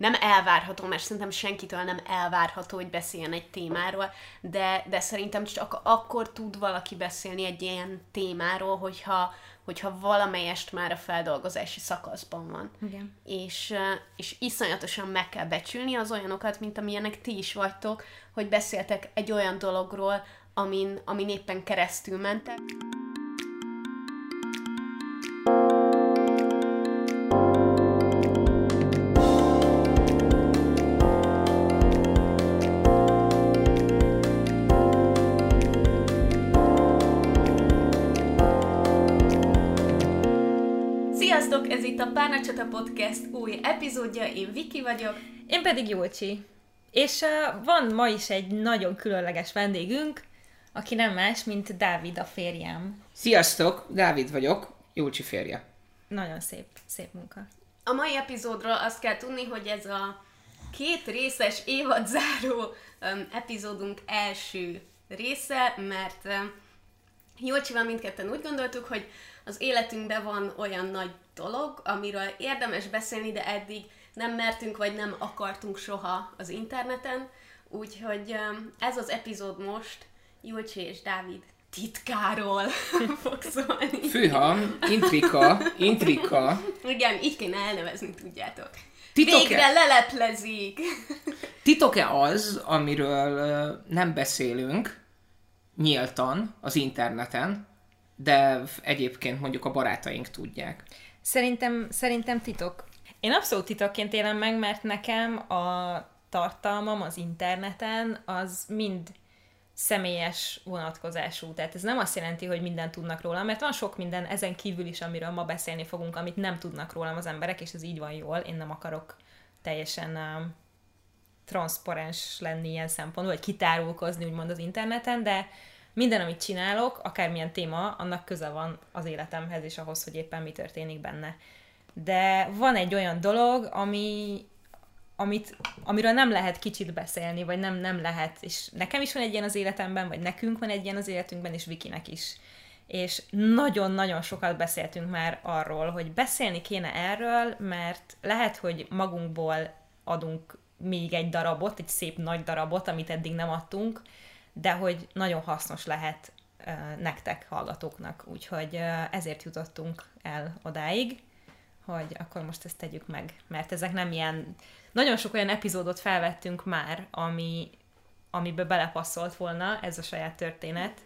nem elvárható, mert szerintem senkitől nem elvárható, hogy beszéljen egy témáról, de, de szerintem csak akkor tud valaki beszélni egy ilyen témáról, hogyha, hogyha valamelyest már a feldolgozási szakaszban van. Igen. És, és iszonyatosan meg kell becsülni az olyanokat, mint amilyenek ti is vagytok, hogy beszéltek egy olyan dologról, amin, amin éppen keresztül mentek. Sziasztok, ez itt a Párnacsata Podcast új epizódja, én Viki vagyok. Én pedig Júlcsi. És uh, van ma is egy nagyon különleges vendégünk, aki nem más, mint Dávid a férjem. Sziasztok, Dávid vagyok, Júlcsi férje. Nagyon szép, szép munka. A mai epizódról azt kell tudni, hogy ez a két részes évadzáró um, epizódunk első része, mert um, Jolcsival mindketten úgy gondoltuk, hogy az életünkben van olyan nagy dolog, amiről érdemes beszélni, de eddig nem mertünk, vagy nem akartunk soha az interneten, úgyhogy ez az epizód most Júlcsi és Dávid titkáról fog szólni. Fűham, intrika, intrika. Igen, így kéne elnevezni, tudjátok. Titok-e? Végre leleplezik! Titok-e az, amiről nem beszélünk nyíltan az interneten, de egyébként mondjuk a barátaink tudják? Szerintem, szerintem titok. Én abszolút titokként élem meg, mert nekem a tartalmam az interneten az mind személyes vonatkozású. Tehát ez nem azt jelenti, hogy mindent tudnak rólam, mert van sok minden ezen kívül is, amiről ma beszélni fogunk, amit nem tudnak rólam az emberek, és ez így van jól. Én nem akarok teljesen uh, transzparens lenni ilyen szempontból, vagy kitárulkozni úgymond az interneten, de minden, amit csinálok, akármilyen téma, annak köze van az életemhez és ahhoz, hogy éppen mi történik benne. De van egy olyan dolog, ami, amit, amiről nem lehet kicsit beszélni, vagy nem, nem lehet, és nekem is van egy ilyen az életemben, vagy nekünk van egy ilyen az életünkben, és Vikinek is. És nagyon-nagyon sokat beszéltünk már arról, hogy beszélni kéne erről, mert lehet, hogy magunkból adunk még egy darabot, egy szép nagy darabot, amit eddig nem adtunk, de hogy nagyon hasznos lehet nektek, hallgatóknak. Úgyhogy ezért jutottunk el odáig, hogy akkor most ezt tegyük meg, mert ezek nem ilyen... Nagyon sok olyan epizódot felvettünk már, ami, amiben belepasszolt volna ez a saját történet,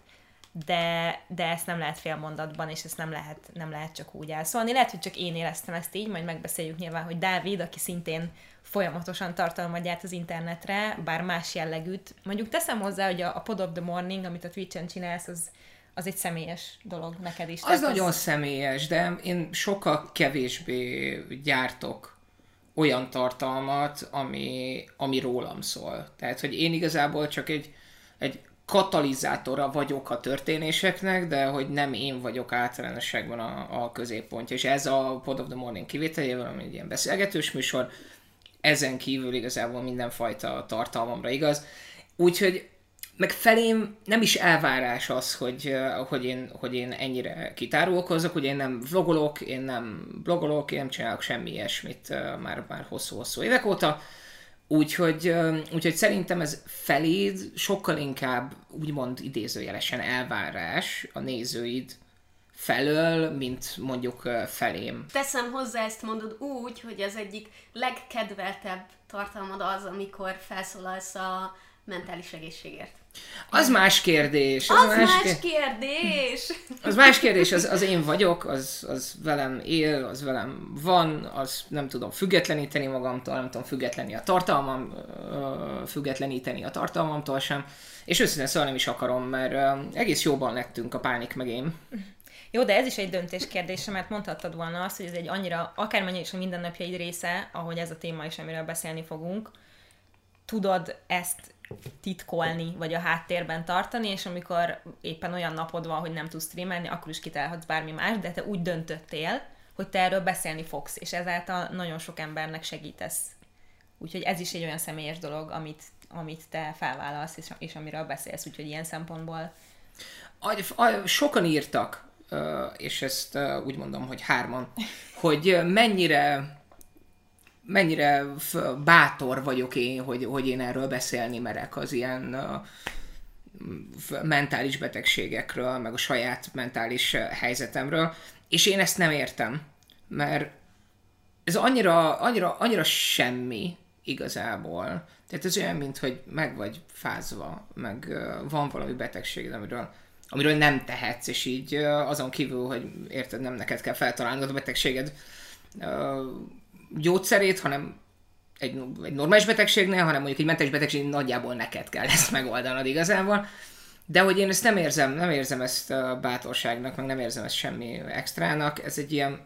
de, de ezt nem lehet fél mondatban, és ezt nem lehet, nem lehet csak úgy elszólni. Lehet, hogy csak én éreztem ezt így, majd megbeszéljük nyilván, hogy Dávid, aki szintén folyamatosan tartalmat gyárt az internetre, bár más jellegűt. Mondjuk teszem hozzá, hogy a, a Pod of the Morning, amit a Twitch-en csinálsz, az, az egy személyes dolog neked is. Az nagyon személyes, de én sokkal kevésbé gyártok olyan tartalmat, ami, ami rólam szól. Tehát, hogy én igazából csak egy, egy katalizátora vagyok a történéseknek, de hogy nem én vagyok általánosságban a, a középpontja. És ez a Pod of the Morning kivételével, ami egy ilyen beszélgetős műsor, ezen kívül igazából mindenfajta tartalmamra igaz. Úgyhogy meg felém nem is elvárás az, hogy, uh, hogy, én, hogy én ennyire kitárulkozok, ugye én nem vlogolok, én nem blogolok, én nem csinálok semmi ilyesmit uh, már, már hosszú-hosszú évek óta, úgyhogy, uh, úgyhogy szerintem ez feléd sokkal inkább úgymond idézőjelesen elvárás a nézőid felől, mint mondjuk felém. Teszem hozzá, ezt mondod úgy, hogy az egyik legkedveltebb tartalmad az, amikor felszólalsz a mentális egészségért. Az más kérdés. Az, az más, kér- kérdés! Az más kérdés, az, az én vagyok, az, az velem él, az velem van, az nem tudom függetleníteni magamtól, nem tudom függetleníteni a tartalmam, függetleníteni a tartalmamtól sem, és őszintén szóval nem is akarom, mert egész jóban lettünk a pánik meg én. Jó, de ez is egy döntés kérdése, mert mondhattad volna azt, hogy ez egy annyira, akármennyi is a mindennapjaid része, ahogy ez a téma is, amiről beszélni fogunk, tudod ezt titkolni, vagy a háttérben tartani, és amikor éppen olyan napod van, hogy nem tudsz streamelni, akkor is kitálhatsz bármi más, de te úgy döntöttél, hogy te erről beszélni fogsz, és ezáltal nagyon sok embernek segítesz. Úgyhogy ez is egy olyan személyes dolog, amit, amit te felvállalsz, és, és amiről beszélsz, úgyhogy ilyen szempontból A, a, sokan írtak, és ezt úgy mondom, hogy hárman, hogy mennyire mennyire bátor vagyok én, hogy, hogy én erről beszélni merek az ilyen mentális betegségekről, meg a saját mentális helyzetemről, és én ezt nem értem, mert ez annyira, annyira, annyira semmi igazából. Tehát ez olyan, mint hogy meg vagy fázva, meg van valami betegséged, amiről, amiről nem tehetsz, és így azon kívül, hogy érted, nem neked kell feltalálnod a betegséged gyógyszerét, hanem egy, egy normális betegségnél, hanem mondjuk egy mentes betegség nagyjából neked kell ezt megoldanod igazából. De hogy én ezt nem érzem, nem érzem ezt a bátorságnak, meg nem érzem ezt semmi extrának, ez egy ilyen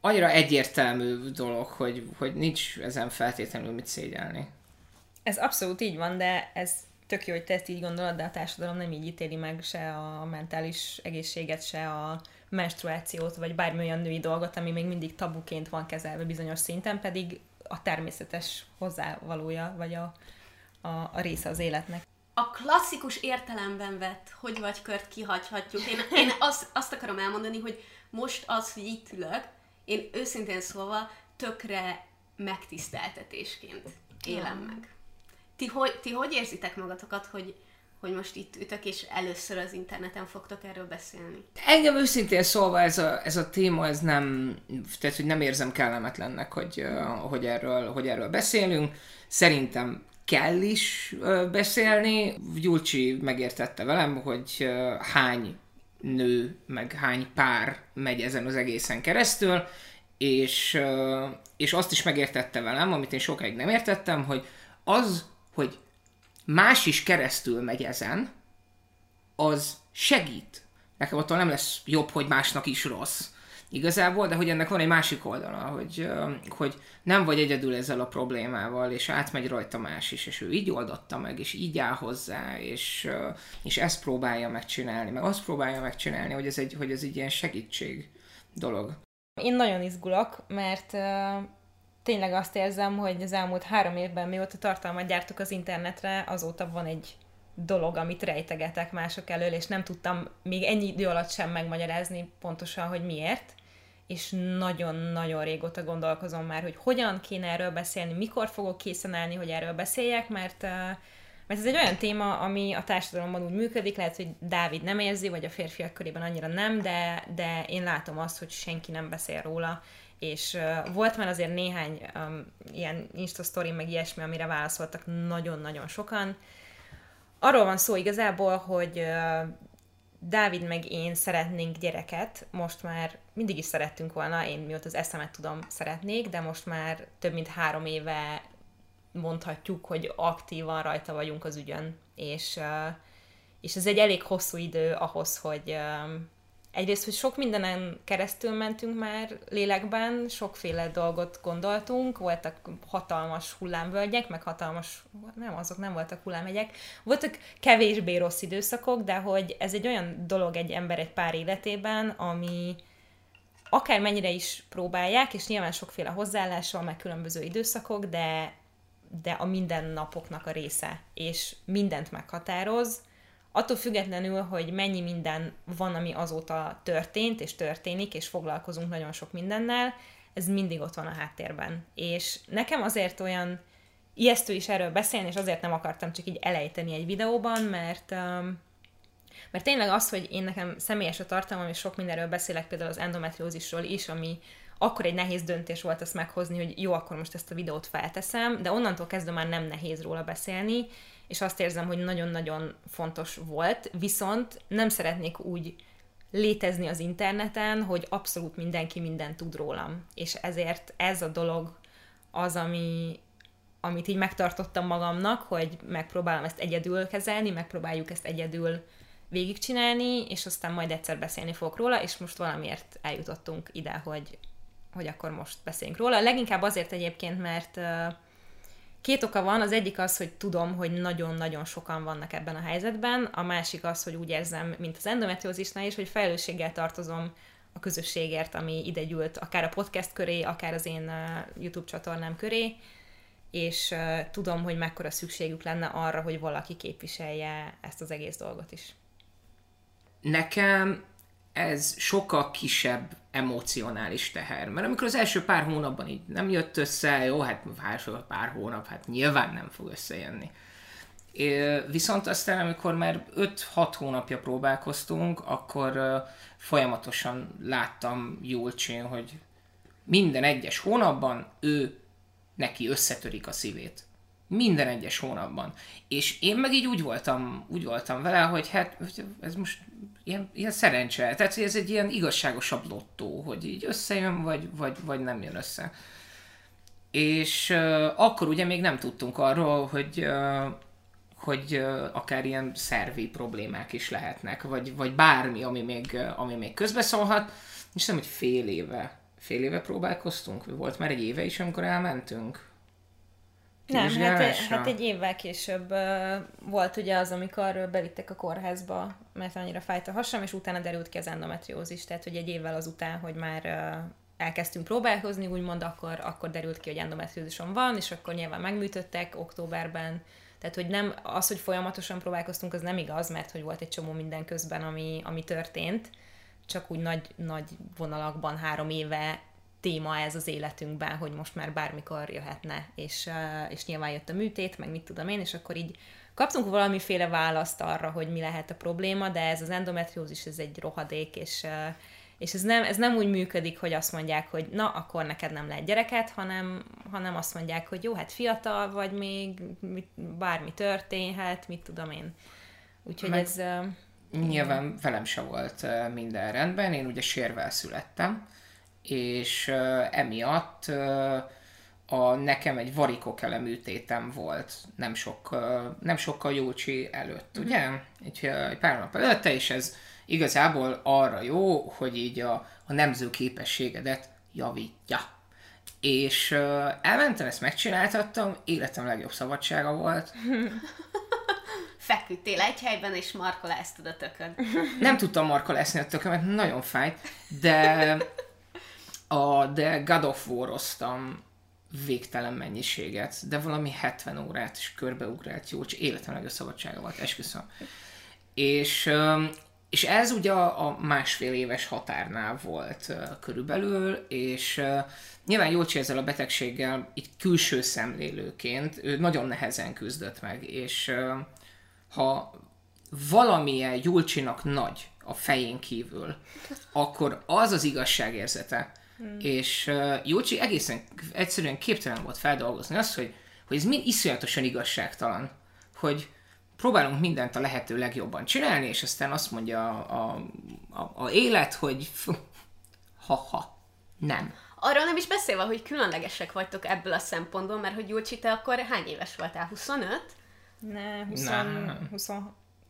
annyira egyértelmű dolog, hogy, hogy nincs ezen feltétlenül mit szégyelni. Ez abszolút így van, de ez tök jó, hogy te ezt így gondolod, de a társadalom nem így ítéli meg se a mentális egészséget, se a menstruációt, vagy bármi olyan női dolgot, ami még mindig tabuként van kezelve bizonyos szinten, pedig a természetes hozzávalója, vagy a, a, a része az életnek. A klasszikus értelemben vett, hogy vagy kört kihagyhatjuk. Én, én azt, azt akarom elmondani, hogy most az, hogy itt ülök, én őszintén szólva tökre megtiszteltetésként élem meg. Ti hogy, ti hogy érzitek magatokat, hogy, hogy most itt ütök, és először az interneten fogtok erről beszélni? Engem őszintén szólva ez a, ez a téma, ez nem, tehát hogy nem érzem kellemetlennek, hogy, hogy, erről, hogy erről beszélünk. Szerintem kell is beszélni. Gyulcsi megértette velem, hogy hány nő, meg hány pár megy ezen az egészen keresztül, és, és azt is megértette velem, amit én sokáig nem értettem, hogy az, hogy más is keresztül megy ezen, az segít. Nekem attól nem lesz jobb, hogy másnak is rossz. Igazából, de hogy ennek van egy másik oldala, hogy, hogy nem vagy egyedül ezzel a problémával, és átmegy rajta más is, és ő így oldotta meg, és így áll hozzá, és, és ezt próbálja megcsinálni, meg azt próbálja megcsinálni, hogy ez egy, hogy ez egy ilyen segítség dolog. Én nagyon izgulok, mert tényleg azt érzem, hogy az elmúlt három évben, mióta tartalmat gyártok az internetre, azóta van egy dolog, amit rejtegetek mások elől, és nem tudtam még ennyi idő alatt sem megmagyarázni pontosan, hogy miért. És nagyon-nagyon régóta gondolkozom már, hogy hogyan kéne erről beszélni, mikor fogok készen állni, hogy erről beszéljek, mert mert ez egy olyan téma, ami a társadalomban úgy működik, lehet, hogy Dávid nem érzi, vagy a férfiak körében annyira nem, de, de én látom azt, hogy senki nem beszél róla, és volt már azért néhány um, ilyen Insta story, meg ilyesmi, amire válaszoltak nagyon-nagyon sokan. Arról van szó igazából, hogy uh, Dávid meg én szeretnénk gyereket, most már mindig is szerettünk volna, én mióta az eszemet tudom, szeretnék, de most már több mint három éve mondhatjuk, hogy aktívan rajta vagyunk az ügyön, és, és ez egy elég hosszú idő ahhoz, hogy egyrészt, hogy sok mindenen keresztül mentünk már lélekben, sokféle dolgot gondoltunk, voltak hatalmas hullámvölgyek, meg hatalmas, nem, azok nem voltak hullámhegyek, voltak kevésbé rossz időszakok, de hogy ez egy olyan dolog egy ember egy pár életében, ami akár mennyire is próbálják, és nyilván sokféle hozzáállással, meg különböző időszakok, de de a mindennapoknak a része, és mindent meghatároz, attól függetlenül, hogy mennyi minden van, ami azóta történt, és történik, és foglalkozunk nagyon sok mindennel, ez mindig ott van a háttérben. És nekem azért olyan ijesztő is erről beszélni, és azért nem akartam csak így elejteni egy videóban, mert um, mert tényleg az, hogy én nekem személyes a tartalmam, és sok mindenről beszélek, például az endometriózisról is, ami akkor egy nehéz döntés volt ezt meghozni, hogy jó, akkor most ezt a videót felteszem, de onnantól kezdve már nem nehéz róla beszélni, és azt érzem, hogy nagyon-nagyon fontos volt, viszont nem szeretnék úgy létezni az interneten, hogy abszolút mindenki mindent tud rólam. És ezért ez a dolog az, ami, amit így megtartottam magamnak, hogy megpróbálom ezt egyedül kezelni, megpróbáljuk ezt egyedül végigcsinálni, és aztán majd egyszer beszélni fogok róla, és most valamiért eljutottunk ide, hogy hogy akkor most beszéljünk róla. Leginkább azért egyébként, mert két oka van. Az egyik az, hogy tudom, hogy nagyon-nagyon sokan vannak ebben a helyzetben. A másik az, hogy úgy érzem, mint az endometriózisnál is, hogy felelősséggel tartozom a közösségért, ami ide gyűlt, akár a podcast köré, akár az én YouTube csatornám köré, és tudom, hogy mekkora szükségük lenne arra, hogy valaki képviselje ezt az egész dolgot is. Nekem ez sokkal kisebb emocionális teher. Mert amikor az első pár hónapban így nem jött össze, jó, hát első pár hónap, hát nyilván nem fog összejönni. É, viszont aztán, amikor már 5-6 hónapja próbálkoztunk, akkor folyamatosan láttam Julcsin, hogy minden egyes hónapban ő neki összetörik a szívét. Minden egyes hónapban. És én meg így úgy voltam, úgy voltam vele, hogy hát ez most ilyen, ilyen szerencse. Tehát hogy ez egy ilyen igazságosabb lottó, hogy így összejön, vagy, vagy, vagy nem jön össze. És uh, akkor ugye még nem tudtunk arról, hogy uh, hogy uh, akár ilyen szervi problémák is lehetnek, vagy, vagy bármi, ami még, ami még közbeszólhat. És nem, hogy fél éve, fél éve próbálkoztunk, volt már egy éve is, amikor elmentünk. Nem, hát, hát egy évvel később uh, volt ugye az, amikor belittek a kórházba, mert annyira fájt a hasam, és utána derült ki az endometriózis, tehát hogy egy évvel azután, hogy már uh, elkezdtünk próbálkozni, úgymond akkor, akkor derült ki, hogy endometriózisom van, és akkor nyilván megműtöttek októberben, tehát hogy nem, az, hogy folyamatosan próbálkoztunk, az nem igaz, mert hogy volt egy csomó minden közben, ami, ami történt, csak úgy nagy, nagy vonalakban három éve téma ez az életünkben, hogy most már bármikor jöhetne, és, és nyilván jött a műtét, meg mit tudom én, és akkor így kaptunk valamiféle választ arra, hogy mi lehet a probléma, de ez az endometriózis, ez egy rohadék, és, és ez nem, ez nem úgy működik, hogy azt mondják, hogy na, akkor neked nem lehet gyereket, hanem, hanem azt mondják, hogy jó, hát fiatal vagy még, mit, bármi történhet, mit tudom én. Úgyhogy Meg ez... Nyilván velem se volt minden rendben, én ugye sérvel születtem, és emiatt a, nekem egy varikokele műtétem volt nem, sok, nem sokkal Jócsi előtt, uh-huh. ugye? Egy, egy pár nap előtte, és ez igazából arra jó, hogy így a, a nemző képességedet javítja. És uh, elmentem, ezt megcsináltattam, életem legjobb szabadsága volt. Feküdtél egy helyben, és markoláztad a tököd. Nem tudtam markolászni a tökömet, nagyon fájt, de a, de God of War-oztam végtelen mennyiséget, de valami 70 órát is körbeugrált jó, csak életem legjobb szabadsága volt, esküszöm. És, és ez ugye a másfél éves határnál volt körülbelül, és nyilván Jócsi ezzel a betegséggel így külső szemlélőként ő nagyon nehezen küzdött meg, és ha valamilyen Julcsinak nagy a fején kívül, akkor az az igazságérzete, Hmm. És uh, Jócsi egészen egyszerűen képtelen volt feldolgozni azt, hogy, hogy ez mind iszonyatosan igazságtalan, hogy próbálunk mindent a lehető legjobban csinálni, és aztán azt mondja a, a, a, a élet, hogy ha-ha, nem. Arról nem is beszélve, hogy különlegesek vagytok ebből a szempontból, mert hogy Gyurcsi, te akkor hány éves voltál? 25? Ne, 20, ne. 20,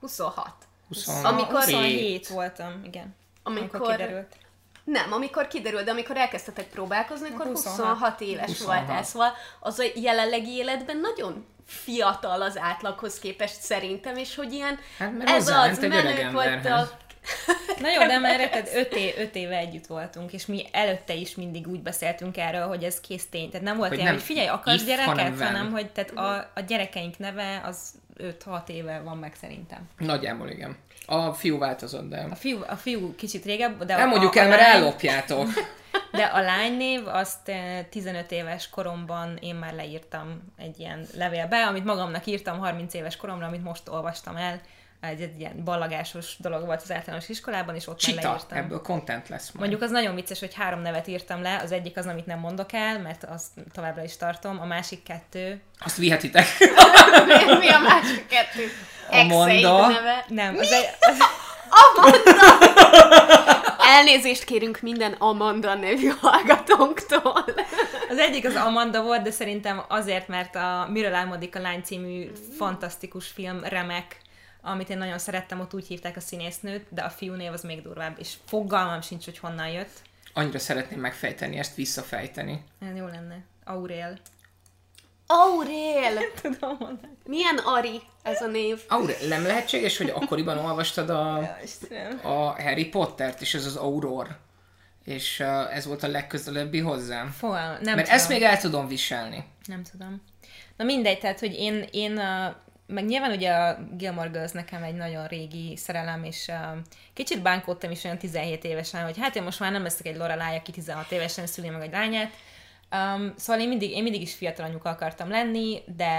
26. 20, amikor 27 voltam, igen. Amikor, amikor kiderült. Nem, amikor kiderült, de amikor elkezdtetek próbálkozni, akkor 26, 26 éves 26. voltál, szóval az a jelenlegi életben nagyon fiatal az átlaghoz képest szerintem, és hogy ilyen hát, ez az, menők voltak, Na jó, de már érted, öt, é, öt éve együtt voltunk, és mi előtte is mindig úgy beszéltünk erről, hogy ez kész tény. Tehát nem volt hogy ilyen, nem hogy figyelj, akarsz if, gyereket, hanem, hanem hogy tehát a, a gyerekeink neve az 5-6 éve van meg szerintem. Nagyjából igen. A fiú változott, de... A fiú, a fiú kicsit régebb, de... Nem mondjuk a, el, mert lány... ellopjátok. De a lánynév, azt 15 eh, éves koromban én már leírtam egy ilyen levélbe, amit magamnak írtam 30 éves koromra, amit most olvastam el, egy, egy ilyen ballagásos dolog volt az általános iskolában, és ott Csita, leírtam. ebből content lesz majd. Mondjuk az nagyon vicces, hogy három nevet írtam le, az egyik az, amit nem mondok el, mert azt továbbra is tartom, a másik kettő... Azt vihetitek. mi, mi a másik kettő? Amanda. Neve. Nem, mi? az egy... Az... Amanda! Elnézést kérünk minden Amanda nevű hallgatónktól. Az egyik az Amanda volt, de szerintem azért, mert a Miről álmodik a lány című fantasztikus film remek amit én nagyon szerettem, ott úgy hívták a színésznőt, de a fiú név az még durvább, és fogalmam sincs, hogy honnan jött. Annyira szeretném megfejteni, ezt visszafejteni. Ez jó lenne. Aurél. Aurél! Tudom mondani. Milyen Ari ez a név? Aurél. Nem lehetséges, hogy akkoriban olvastad a, a Harry Pottert, és ez az Auror. És uh, ez volt a legközelebbi hozzám. Fogal, nem Mert tudom. ezt még el tudom viselni. Nem tudom. Na mindegy, tehát, hogy én, én uh, meg nyilván ugye a Gilmore Girls nekem egy nagyon régi szerelem, és uh, kicsit bánkódtam is olyan 17 évesen, hogy hát én most már nem leszek egy Lorelai, aki 16 évesen szüli meg egy lányát. Um, szóval én mindig, én mindig is fiatal anyuka akartam lenni, de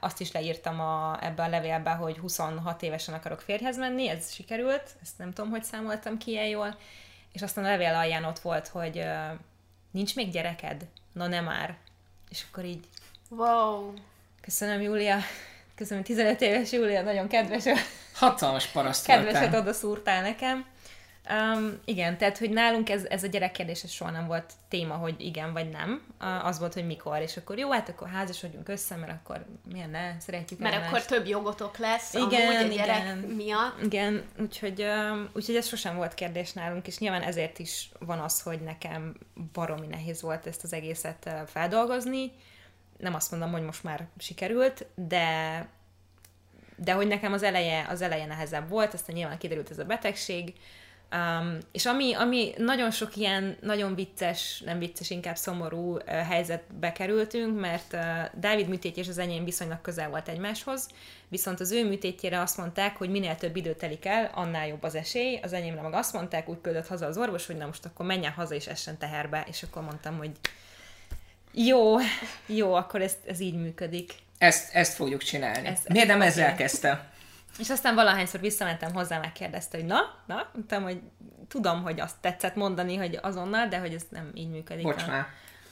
azt is leírtam a, ebbe a levélbe, hogy 26 évesen akarok férjhez menni, ez sikerült, ezt nem tudom, hogy számoltam ki ilyen jól, és aztán a levél alján ott volt, hogy uh, nincs még gyereked? Na nem már. És akkor így... Wow. Köszönöm, Júlia. Köszönöm, 15 éves Júlia, nagyon kedves. Hatalmas paraszt Kedveset oda szúrtál nekem. Um, igen, tehát, hogy nálunk ez, ez a gyerekkérdés ez soha nem volt téma, hogy igen vagy nem. Az volt, hogy mikor, és akkor jó, hát akkor házasodjunk össze, mert akkor milyen ne, szeretjük Mert egymást. akkor több jogotok lesz Igen, amúgy a gyerek igen. miatt. Igen, úgyhogy, um, úgyhogy ez sosem volt kérdés nálunk, és nyilván ezért is van az, hogy nekem baromi nehéz volt ezt az egészet uh, feldolgozni. Nem azt mondom, hogy most már sikerült, de de hogy nekem az eleje, az eleje nehezebb volt, aztán nyilván kiderült ez a betegség, Um, és ami, ami nagyon sok ilyen nagyon vicces, nem vicces, inkább szomorú uh, helyzetbe kerültünk, mert uh, Dávid műtétje és az enyém viszonylag közel volt egymáshoz, viszont az ő műtétjére azt mondták, hogy minél több idő telik el, annál jobb az esély. Az enyémre meg azt mondták, úgy küldött haza az orvos, hogy na most akkor menjen haza és essen teherbe, és akkor mondtam, hogy jó, jó, akkor ez, ez így működik. Ezt, ezt fogjuk csinálni. Ezt- Miért nem ezzel kezdte? És aztán valahányszor visszamentem hozzá, megkérdezte, hogy na, na, mondtam, hogy tudom, hogy azt tetszett mondani, hogy azonnal, de hogy ez nem így működik. Bocs a- már.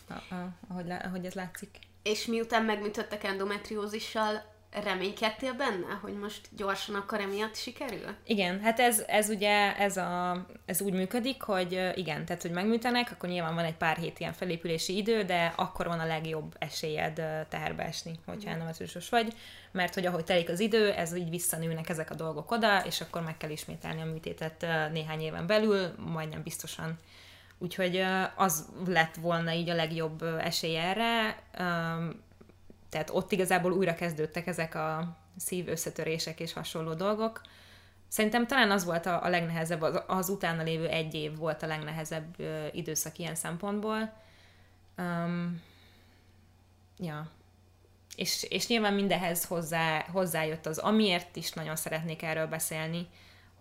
a, a, ahogy, lá- ahogy ez látszik. És miután megműtöttek endometriózissal, reménykedtél benne, hogy most gyorsan akkor emiatt sikerül? Igen, hát ez, ez ugye, ez, a, ez úgy működik, hogy igen, tehát, hogy megműtenek, akkor nyilván van egy pár hét ilyen felépülési idő, de akkor van a legjobb esélyed teherbe esni, hogyha endometriósos vagy, mert hogy ahogy telik az idő, ez így visszanőnek ezek a dolgok oda, és akkor meg kell ismételni a műtétet néhány éven belül, majdnem biztosan. Úgyhogy az lett volna így a legjobb esély erre, tehát ott igazából újra kezdődtek ezek a szív összetörések és hasonló dolgok. Szerintem talán az volt a, a legnehezebb, az, az utána lévő egy év volt a legnehezebb ö, időszak ilyen szempontból. Um, ja. És, és nyilván mindehez hozzá, hozzájött az, amiért is nagyon szeretnék erről beszélni,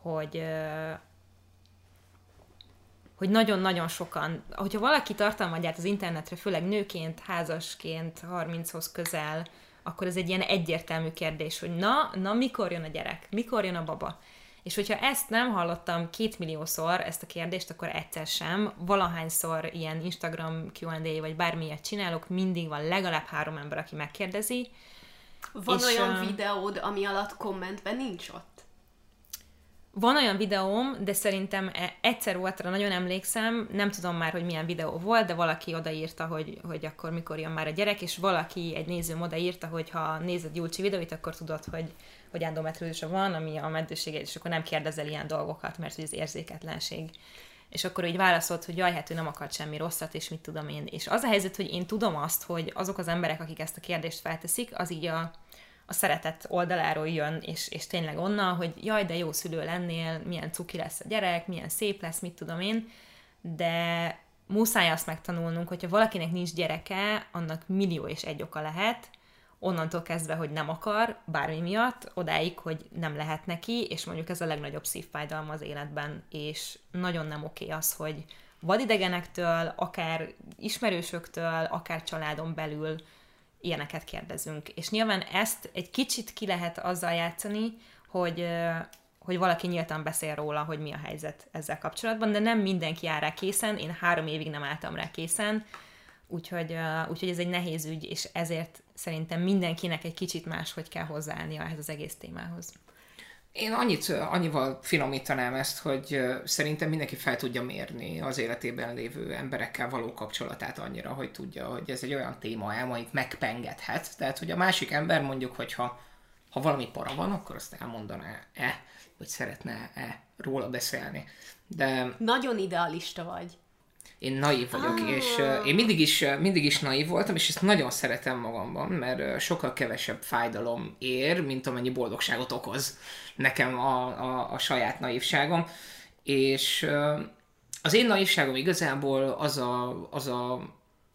hogy ö, hogy nagyon-nagyon sokan, hogyha valaki tartalmat gyárt az internetre, főleg nőként, házasként, 30-hoz közel, akkor ez egy ilyen egyértelmű kérdés, hogy na, na mikor jön a gyerek, mikor jön a baba. És hogyha ezt nem hallottam két milliószor, ezt a kérdést, akkor egyszer sem. Valahányszor ilyen Instagram Q&A vagy bármilyet csinálok, mindig van legalább három ember, aki megkérdezi. Van És, olyan ö, videód, ami alatt kommentben nincs ott? Van olyan videóm, de szerintem e- egyszer volt rá, nagyon emlékszem, nem tudom már, hogy milyen videó volt, de valaki odaírta, hogy, hogy akkor mikor jön már a gyerek, és valaki, egy nézőm odaírta, hogy ha nézed Julcsi videóit, akkor tudod, hogy, hogy endometriózisa van, ami a meddőséget, és akkor nem kérdezel ilyen dolgokat, mert hogy az érzéketlenség. És akkor így válaszolt, hogy jaj, hát ő nem akart semmi rosszat, és mit tudom én. És az a helyzet, hogy én tudom azt, hogy azok az emberek, akik ezt a kérdést felteszik, az így a, a szeretet oldaláról jön, és, és tényleg onnan, hogy jaj, de jó szülő lennél, milyen cuki lesz a gyerek, milyen szép lesz, mit tudom én, de muszáj azt megtanulnunk, hogyha valakinek nincs gyereke, annak millió és egy oka lehet, onnantól kezdve, hogy nem akar, bármi miatt, odáig, hogy nem lehet neki, és mondjuk ez a legnagyobb szívfájdalma az életben, és nagyon nem oké az, hogy vadidegenektől, akár ismerősöktől, akár családon belül ilyeneket kérdezünk. És nyilván ezt egy kicsit ki lehet azzal játszani, hogy, hogy valaki nyíltan beszél róla, hogy mi a helyzet ezzel kapcsolatban, de nem mindenki áll rá készen, én három évig nem álltam rá készen, úgyhogy, úgyhogy ez egy nehéz ügy, és ezért szerintem mindenkinek egy kicsit máshogy kell hozzáállnia ehhez az egész témához. Én annyit, annyival finomítanám ezt, hogy szerintem mindenki fel tudja mérni az életében lévő emberekkel való kapcsolatát annyira, hogy tudja, hogy ez egy olyan téma amit megpengethet. Tehát, hogy a másik ember mondjuk, hogyha ha valami para van, akkor azt elmondaná-e, hogy szeretne-e róla beszélni. De Nagyon idealista vagy. Én naív vagyok, Ah. és uh, én mindig is, uh, mindig is naív voltam, és ezt nagyon szeretem magamban, mert uh, sokkal kevesebb fájdalom ér, mint amennyi boldogságot okoz nekem a, a, a saját naívságom. És uh, az én naívságom igazából az a, az a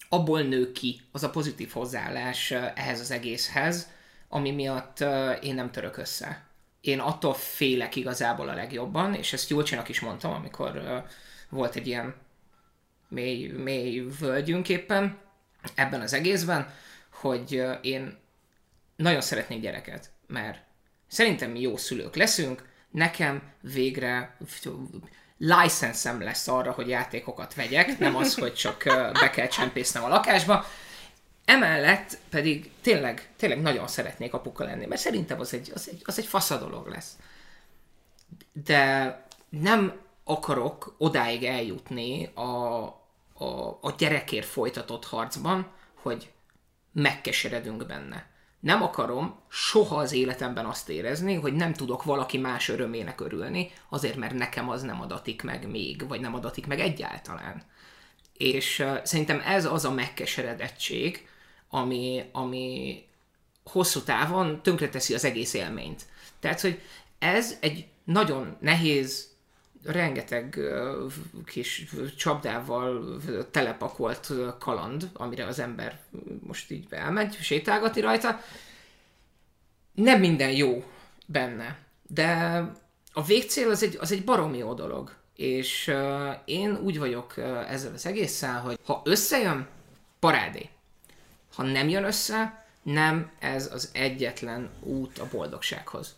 abból nő ki, az a pozitív hozzáállás ehhez az egészhez, ami miatt én nem török össze. Én attól félek igazából a legjobban, és ezt Júlcsinak is mondtam, amikor volt egy ilyen mély, mély völgyünk éppen ebben az egészben, hogy én nagyon szeretnék gyereket, mert szerintem mi jó szülők leszünk, nekem végre licenszem lesz arra, hogy játékokat vegyek, nem az, hogy csak be kell csempésznem a lakásba. Emellett pedig tényleg, tényleg nagyon szeretnék apuka lenni, mert szerintem az egy, az egy, az egy fasza dolog lesz. De nem akarok odáig eljutni a, a, a gyerekért folytatott harcban, hogy megkeseredünk benne nem akarom soha az életemben azt érezni, hogy nem tudok valaki más örömének örülni, azért mert nekem az nem adatik meg még, vagy nem adatik meg egyáltalán. És uh, szerintem ez az a megkeseredettség, ami, ami hosszú távon tönkreteszi az egész élményt. Tehát, hogy ez egy nagyon nehéz, rengeteg kis csapdával telepakolt kaland, amire az ember most így elmegy, sétálgati rajta. Nem minden jó benne, de a végcél az egy, az egy baromi jó dolog. És én úgy vagyok ezzel az egésszel, hogy ha összejön, parádé. Ha nem jön össze, nem ez az egyetlen út a boldogsághoz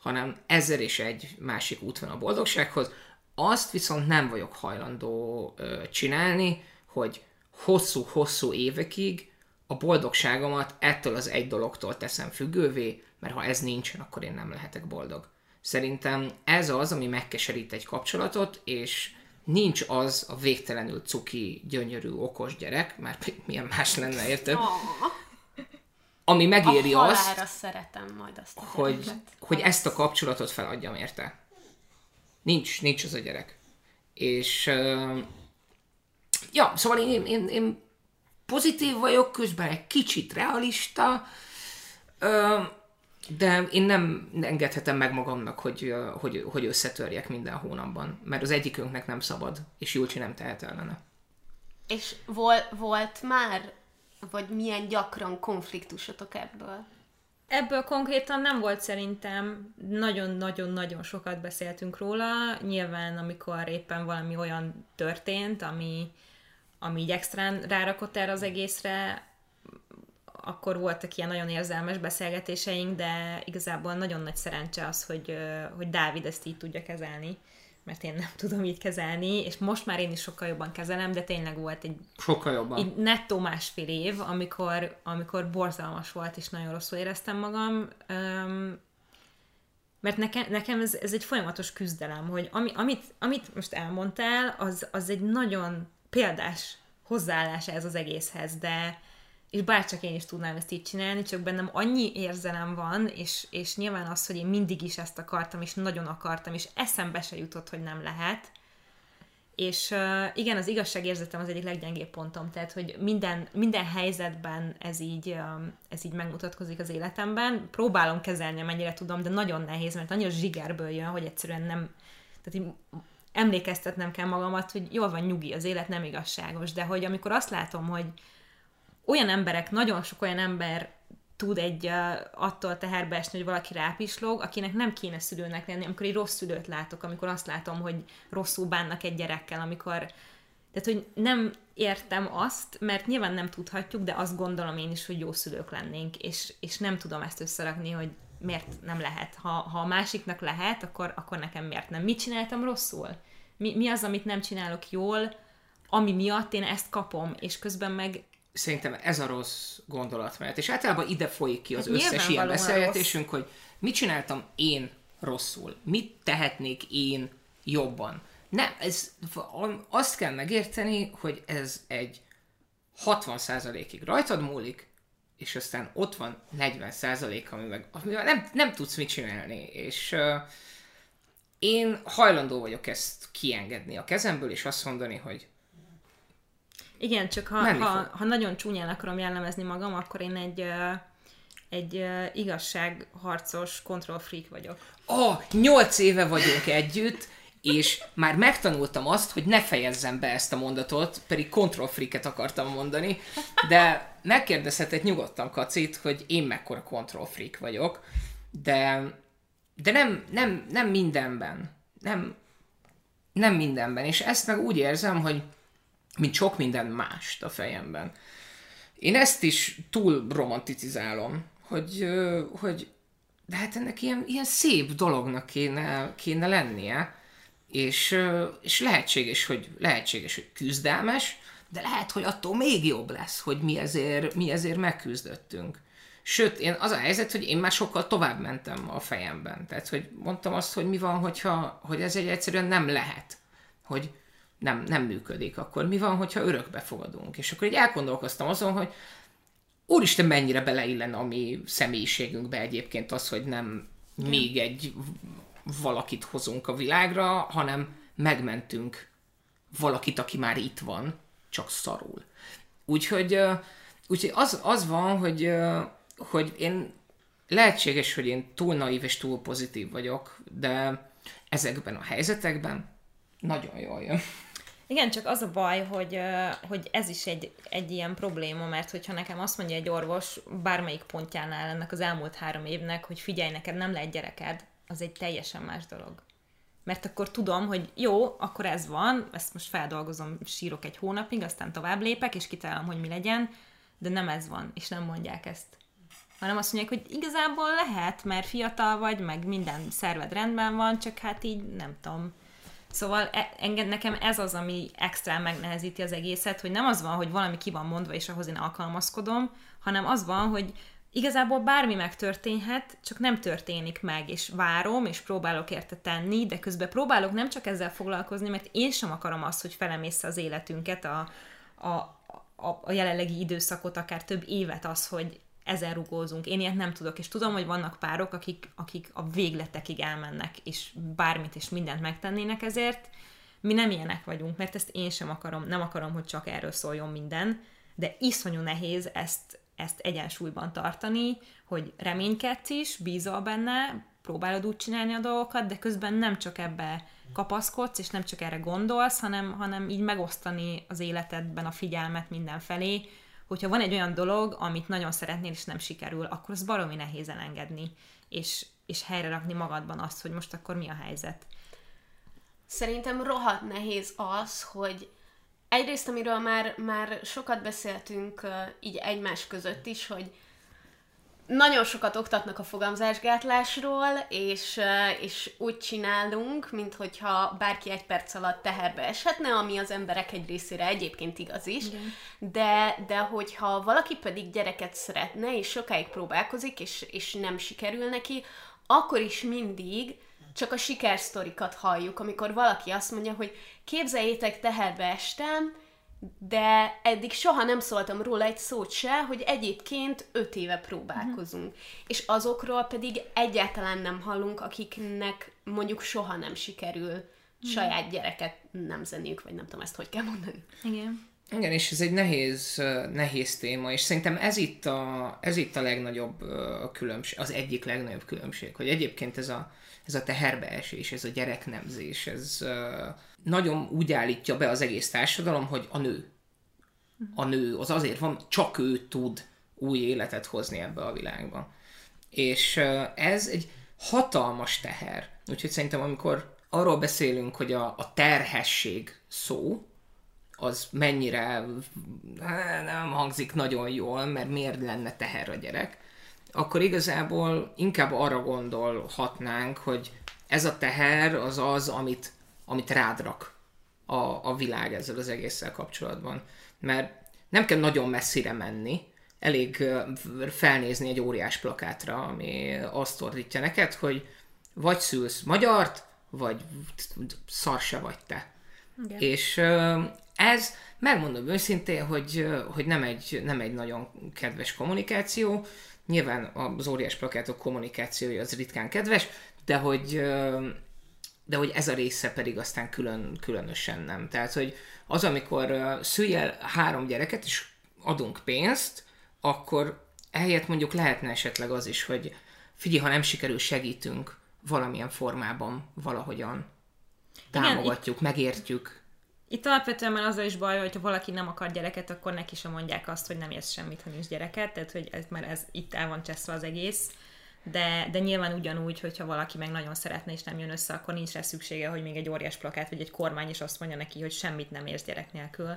hanem ezer és egy másik út van a boldogsághoz. Azt viszont nem vagyok hajlandó ö, csinálni, hogy hosszú-hosszú évekig a boldogságomat ettől az egy dologtól teszem függővé, mert ha ez nincsen, akkor én nem lehetek boldog. Szerintem ez az, ami megkeserít egy kapcsolatot, és nincs az a végtelenül cuki, gyönyörű, okos gyerek, mert milyen más lenne, érted? Ami megéri a azt, szeretem majd azt a hogy, hogy ezt a kapcsolatot feladjam érte. Nincs, nincs az a gyerek. És uh, ja, szóval én, én, én pozitív vagyok, közben egy kicsit realista, uh, de én nem engedhetem meg magamnak, hogy, hogy, hogy összetörjek minden hónapban, mert az egyikünknek nem szabad, és Julcsi nem tehet ellene. És vol, volt már vagy milyen gyakran konfliktusotok ebből? Ebből konkrétan nem volt szerintem, nagyon-nagyon-nagyon sokat beszéltünk róla. Nyilván, amikor éppen valami olyan történt, ami, ami így extrán rárakott erre az egészre, akkor voltak ilyen nagyon érzelmes beszélgetéseink, de igazából nagyon nagy szerencse az, hogy, hogy Dávid ezt így tudja kezelni mert én nem tudom így kezelni, és most már én is sokkal jobban kezelem, de tényleg volt egy sokkal jobban. Egy nettó másfél év, amikor, amikor borzalmas volt, és nagyon rosszul éreztem magam, um, mert nekem, nekem ez, ez egy folyamatos küzdelem, hogy ami, amit, amit most elmondtál, az, az egy nagyon példás hozzáállás ez az egészhez, de és bárcsak én is tudnám ezt így csinálni, csak bennem annyi érzelem van, és, és nyilván az, hogy én mindig is ezt akartam, és nagyon akartam, és eszembe se jutott, hogy nem lehet. És uh, igen, az igazságérzetem az egyik leggyengébb pontom, tehát, hogy minden, minden helyzetben ez így, um, ez így megmutatkozik az életemben. Próbálom kezelni, amennyire tudom, de nagyon nehéz, mert annyira zsigerből jön, hogy egyszerűen nem, tehát így emlékeztetnem kell magamat, hogy jól van nyugi, az élet nem igazságos, de hogy amikor azt látom, hogy, olyan emberek, nagyon sok olyan ember tud egy uh, attól teherbe esni, hogy valaki rápislog, akinek nem kéne szülőnek lenni, amikor egy rossz szülőt látok, amikor azt látom, hogy rosszul bánnak egy gyerekkel, amikor tehát, hogy nem értem azt, mert nyilván nem tudhatjuk, de azt gondolom én is, hogy jó szülők lennénk, és, és nem tudom ezt összerakni, hogy miért nem lehet. Ha, ha a másiknak lehet, akkor, akkor nekem miért nem. Mit csináltam rosszul? Mi, mi az, amit nem csinálok jól, ami miatt én ezt kapom, és közben meg szerintem ez a rossz gondolat mert És általában ide folyik ki az hát összes ilyen beszélgetésünk, rossz. hogy mit csináltam én rosszul, mit tehetnék én jobban. Nem, ez, azt kell megérteni, hogy ez egy 60%-ig rajtad múlik, és aztán ott van 40% ami meg, amivel nem, nem tudsz mit csinálni, és uh, én hajlandó vagyok ezt kiengedni a kezemből, és azt mondani, hogy igen, csak ha, ha, ha nagyon csúnyán akarom jellemezni magam, akkor én egy, egy igazságharcos control freak vagyok. Oh, nyolc éve vagyunk együtt, és már megtanultam azt, hogy ne fejezzem be ezt a mondatot, pedig control freaket akartam mondani, de megkérdezhetett nyugodtan Kacit, hogy én mekkora control freak vagyok, de, de nem, nem, nem mindenben. Nem, nem mindenben. És ezt meg úgy érzem, hogy mint sok minden mást a fejemben. Én ezt is túl romanticizálom, hogy, hogy de hát ennek ilyen, ilyen szép dolognak kéne, kéne lennie, és, és lehetséges, hogy, lehetséges, hogy küzdelmes, de lehet, hogy attól még jobb lesz, hogy mi ezért, mi ezért megküzdöttünk. Sőt, én az a helyzet, hogy én már sokkal tovább mentem a fejemben. Tehát, hogy mondtam azt, hogy mi van, hogyha, hogy ez egy egyszerűen nem lehet. Hogy nem, nem működik. Akkor mi van, hogyha örökbe fogadunk? És akkor így elgondolkoztam azon, hogy úristen, mennyire beleillen a mi személyiségünkbe egyébként az, hogy nem még egy valakit hozunk a világra, hanem megmentünk valakit, aki már itt van, csak szarul. Úgyhogy, úgyhogy az, az van, hogy, hogy én lehetséges, hogy én túl naív és túl pozitív vagyok, de ezekben a helyzetekben nagyon jól jön. Igen, csak az a baj, hogy, hogy ez is egy, egy ilyen probléma, mert hogyha nekem azt mondja egy orvos bármelyik pontjánál ennek az elmúlt három évnek, hogy figyelj, neked nem lehet gyereked, az egy teljesen más dolog. Mert akkor tudom, hogy jó, akkor ez van, ezt most feldolgozom, sírok egy hónapig, aztán tovább lépek, és kitalálom, hogy mi legyen, de nem ez van, és nem mondják ezt. Hanem azt mondják, hogy igazából lehet, mert fiatal vagy, meg minden szerved rendben van, csak hát így nem tudom, Szóval e, engem, nekem ez az, ami extra megnehezíti az egészet, hogy nem az van, hogy valami ki van mondva, és ahhoz én alkalmazkodom, hanem az van, hogy igazából bármi megtörténhet, csak nem történik meg, és várom, és próbálok érte tenni, de közben próbálok nem csak ezzel foglalkozni, mert én sem akarom azt, hogy felemészze az életünket, a, a, a, a jelenlegi időszakot, akár több évet az, hogy ezen rugózunk. Én ilyet nem tudok, és tudom, hogy vannak párok, akik, akik a végletekig elmennek, és bármit és mindent megtennének ezért. Mi nem ilyenek vagyunk, mert ezt én sem akarom, nem akarom, hogy csak erről szóljon minden, de iszonyú nehéz ezt, ezt egyensúlyban tartani, hogy reménykedsz is, bízol benne, próbálod úgy csinálni a dolgokat, de közben nem csak ebbe kapaszkodsz, és nem csak erre gondolsz, hanem, hanem így megosztani az életedben a figyelmet mindenfelé, hogyha van egy olyan dolog, amit nagyon szeretnél, és nem sikerül, akkor az baromi nehéz elengedni, és, és helyre rakni magadban azt, hogy most akkor mi a helyzet. Szerintem rohadt nehéz az, hogy egyrészt, amiről már, már sokat beszéltünk így egymás között is, hogy nagyon sokat oktatnak a fogamzásgátlásról, és, és úgy csinálunk, mint hogyha bárki egy perc alatt teherbe eshetne, ami az emberek egy részére egyébként igaz is, Igen. de, de hogyha valaki pedig gyereket szeretne, és sokáig próbálkozik, és, és nem sikerül neki, akkor is mindig csak a sikersztorikat halljuk, amikor valaki azt mondja, hogy képzeljétek, teherbe estem, de eddig soha nem szóltam róla egy szót se, hogy egyébként öt éve próbálkozunk. Uh-huh. És azokról pedig egyáltalán nem hallunk, akiknek mondjuk soha nem sikerül uh-huh. saját gyereket nem zeniük, vagy nem tudom ezt hogy kell mondani. Igen. Igen, és ez egy nehéz, nehéz téma, és szerintem ez itt a, ez itt a legnagyobb különbség, az egyik legnagyobb különbség, hogy egyébként ez a, ez a teherbeesés, ez a gyereknemzés, ez, nagyon úgy állítja be az egész társadalom, hogy a nő. A nő az azért van, csak ő tud új életet hozni ebbe a világba. És ez egy hatalmas teher. Úgyhogy szerintem amikor arról beszélünk, hogy a, a terhesség szó, az mennyire nem hangzik nagyon jól, mert miért lenne teher a gyerek, akkor igazából inkább arra gondolhatnánk, hogy ez a teher az az, amit amit rád rak a, a világ ezzel az egésszel kapcsolatban. Mert nem kell nagyon messzire menni, elég felnézni egy óriás plakátra, ami azt ordítja neked, hogy vagy szülsz magyart, vagy szar se vagy te. Igen. És ez, megmondom őszintén, hogy, hogy nem, egy, nem egy nagyon kedves kommunikáció. Nyilván az óriás plakátok kommunikációja az ritkán kedves, de hogy de hogy ez a része pedig aztán külön, különösen nem. Tehát, hogy az, amikor uh, szülj el három gyereket, és adunk pénzt, akkor ehelyett mondjuk lehetne esetleg az is, hogy figyelj, ha nem sikerül, segítünk valamilyen formában, valahogyan. támogatjuk, Igen, megértjük. Itt alapvetően már azzal is baj, hogy ha valaki nem akar gyereket, akkor neki sem mondják azt, hogy nem érsz semmit, ha nincs gyereket, tehát hogy ez már ez, itt el van cseszve az egész. De, de nyilván ugyanúgy, hogyha valaki meg nagyon szeretne és nem jön össze, akkor nincs rá szüksége, hogy még egy óriás plakát vagy egy kormány is azt mondja neki, hogy semmit nem érsz gyerek nélkül.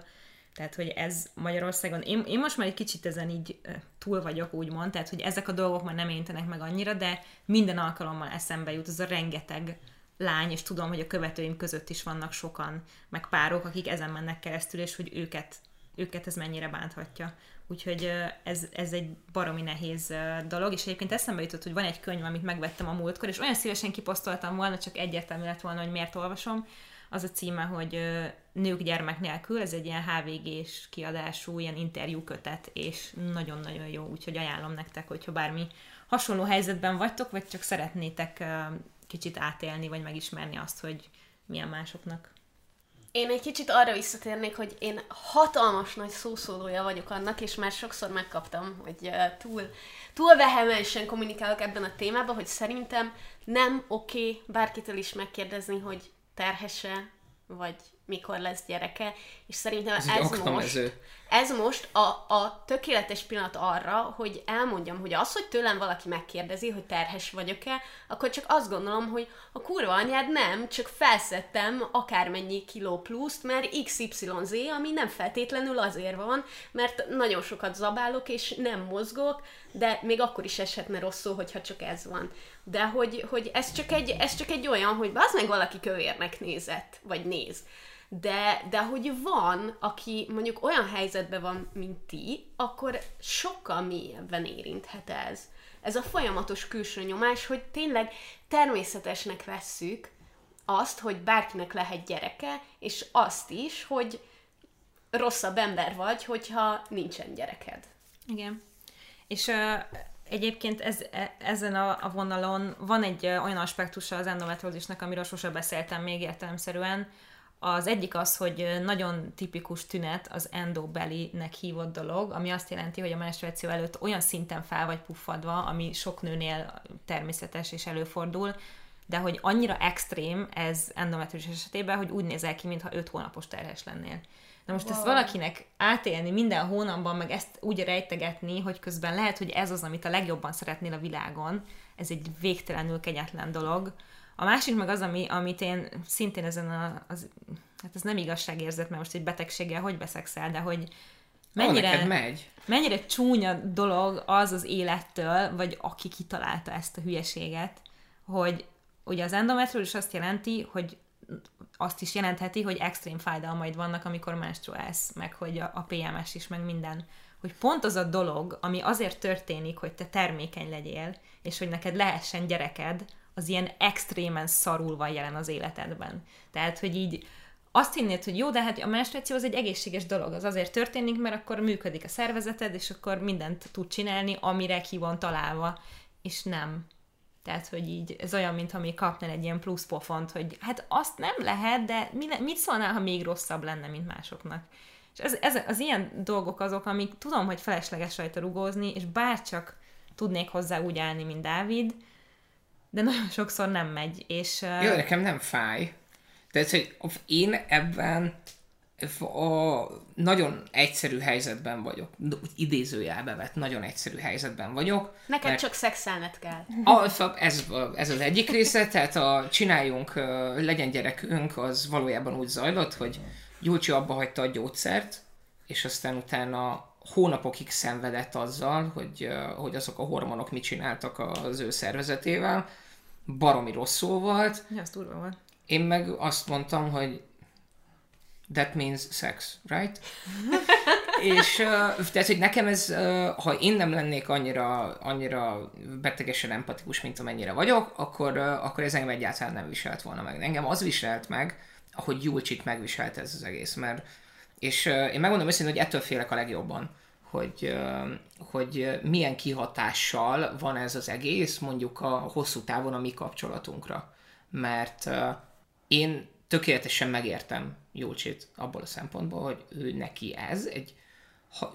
Tehát, hogy ez Magyarországon, én, én most már egy kicsit ezen így túl vagyok, úgymond, tehát, hogy ezek a dolgok már nem érintenek meg annyira, de minden alkalommal eszembe jut az a rengeteg lány, és tudom, hogy a követőim között is vannak sokan, meg párok, akik ezen mennek keresztül, és hogy őket, őket ez mennyire bánthatja. Úgyhogy ez, ez egy baromi nehéz dolog, és egyébként eszembe jutott, hogy van egy könyv, amit megvettem a múltkor, és olyan szívesen kiposztoltam volna, csak egyértelmű lett volna, hogy miért olvasom. Az a címe, hogy Nők gyermek nélkül, ez egy ilyen HVG-s kiadású, ilyen interjú kötet, és nagyon-nagyon jó, úgyhogy ajánlom nektek, hogyha bármi hasonló helyzetben vagytok, vagy csak szeretnétek kicsit átélni, vagy megismerni azt, hogy milyen másoknak. Én egy kicsit arra visszatérnék, hogy én hatalmas nagy szószólója vagyok annak, és már sokszor megkaptam, hogy túl, túl vehemensen kommunikálok ebben a témában, hogy szerintem nem oké okay bárkitől is megkérdezni, hogy terhesse, vagy mikor lesz gyereke, és szerintem ez, ez most, ez most a, a tökéletes pillanat arra, hogy elmondjam, hogy az, hogy tőlem valaki megkérdezi, hogy terhes vagyok-e, akkor csak azt gondolom, hogy a kurva anyád nem, csak felszettem akármennyi kiló pluszt, mert XYZ, ami nem feltétlenül azért van, mert nagyon sokat zabálok, és nem mozgok, de még akkor is eshetne rosszul, hogyha csak ez van. De hogy, hogy ez, csak egy, ez csak egy olyan, hogy az meg valaki kövérnek nézett, vagy néz de, de hogy van, aki mondjuk olyan helyzetben van, mint ti, akkor sokkal mélyebben érinthet ez. Ez a folyamatos külső nyomás, hogy tényleg természetesnek vesszük azt, hogy bárkinek lehet gyereke, és azt is, hogy rosszabb ember vagy, hogyha nincsen gyereked. Igen. És uh, egyébként ez, e, ezen a, a vonalon van egy uh, olyan aspektusa az endometriózisnak, amiről sose beszéltem még értelemszerűen, az egyik az, hogy nagyon tipikus tünet az endobelly-nek hívott dolog, ami azt jelenti, hogy a menstruáció előtt olyan szinten fel vagy puffadva, ami sok nőnél természetes és előfordul, de hogy annyira extrém ez endometrius esetében, hogy úgy nézel ki, mintha 5 hónapos terhes lennél. Na most wow. ezt valakinek átélni minden hónapban, meg ezt úgy rejtegetni, hogy közben lehet, hogy ez az, amit a legjobban szeretnél a világon, ez egy végtelenül kegyetlen dolog, a másik meg az, ami, amit én szintén ezen a, az, hát ez nem igazságérzet, mert most egy betegséggel hogy beszexel, de hogy mennyire, oh, megy. mennyire csúnya dolog az az élettől, vagy aki kitalálta ezt a hülyeséget, hogy ugye az endometriózis azt jelenti, hogy azt is jelentheti, hogy extrém fájdalmaid vannak, amikor menstruálsz, meg hogy a, a PMS is, meg minden. Hogy pont az a dolog, ami azért történik, hogy te termékeny legyél, és hogy neked lehessen gyereked, az ilyen extrémen szarul van jelen az életedben. Tehát, hogy így azt hinnéd, hogy jó, de hát a menstruáció az egy egészséges dolog, az azért történik, mert akkor működik a szervezeted, és akkor mindent tud csinálni, amire ki van találva, és nem. Tehát, hogy így ez olyan, mintha még kapnál egy ilyen plusz pofont, hogy hát azt nem lehet, de mi, mit szólnál, ha még rosszabb lenne, mint másoknak? És ez, ez, az ilyen dolgok azok, amik tudom, hogy felesleges rajta rugózni, és bárcsak tudnék hozzá úgy állni, mint Dávid, de nagyon sokszor nem megy, és... Uh... Jó, nekem nem fáj. Tehát, hogy én ebben a nagyon egyszerű helyzetben vagyok. Idézőjelbe vett, nagyon egyszerű helyzetben vagyok. Neked mert... csak szexelnet kell. A, ez, ez az egyik része, tehát a csináljunk, legyen gyerekünk, az valójában úgy zajlott, hogy Gyulcsi abba hagyta a gyógyszert, és aztán utána hónapokig szenvedett azzal, hogy, hogy azok a hormonok mit csináltak az ő szervezetével, baromi rosszul volt. Ja, az durva volt. Én meg azt mondtam, hogy that means sex, right? és uh, tehát, hogy nekem ez, uh, ha én nem lennék annyira, annyira betegesen empatikus, mint amennyire vagyok, akkor, uh, akkor ez engem egyáltalán nem viselt volna meg. Engem az viselt meg, ahogy Julcsit megviselt ez az egész, mert és uh, én megmondom őszintén, hogy ettől félek a legjobban, hogy, hogy milyen kihatással van ez az egész mondjuk a hosszú távon a mi kapcsolatunkra. Mert én tökéletesen megértem Júlcsit abból a szempontból, hogy ő neki ez egy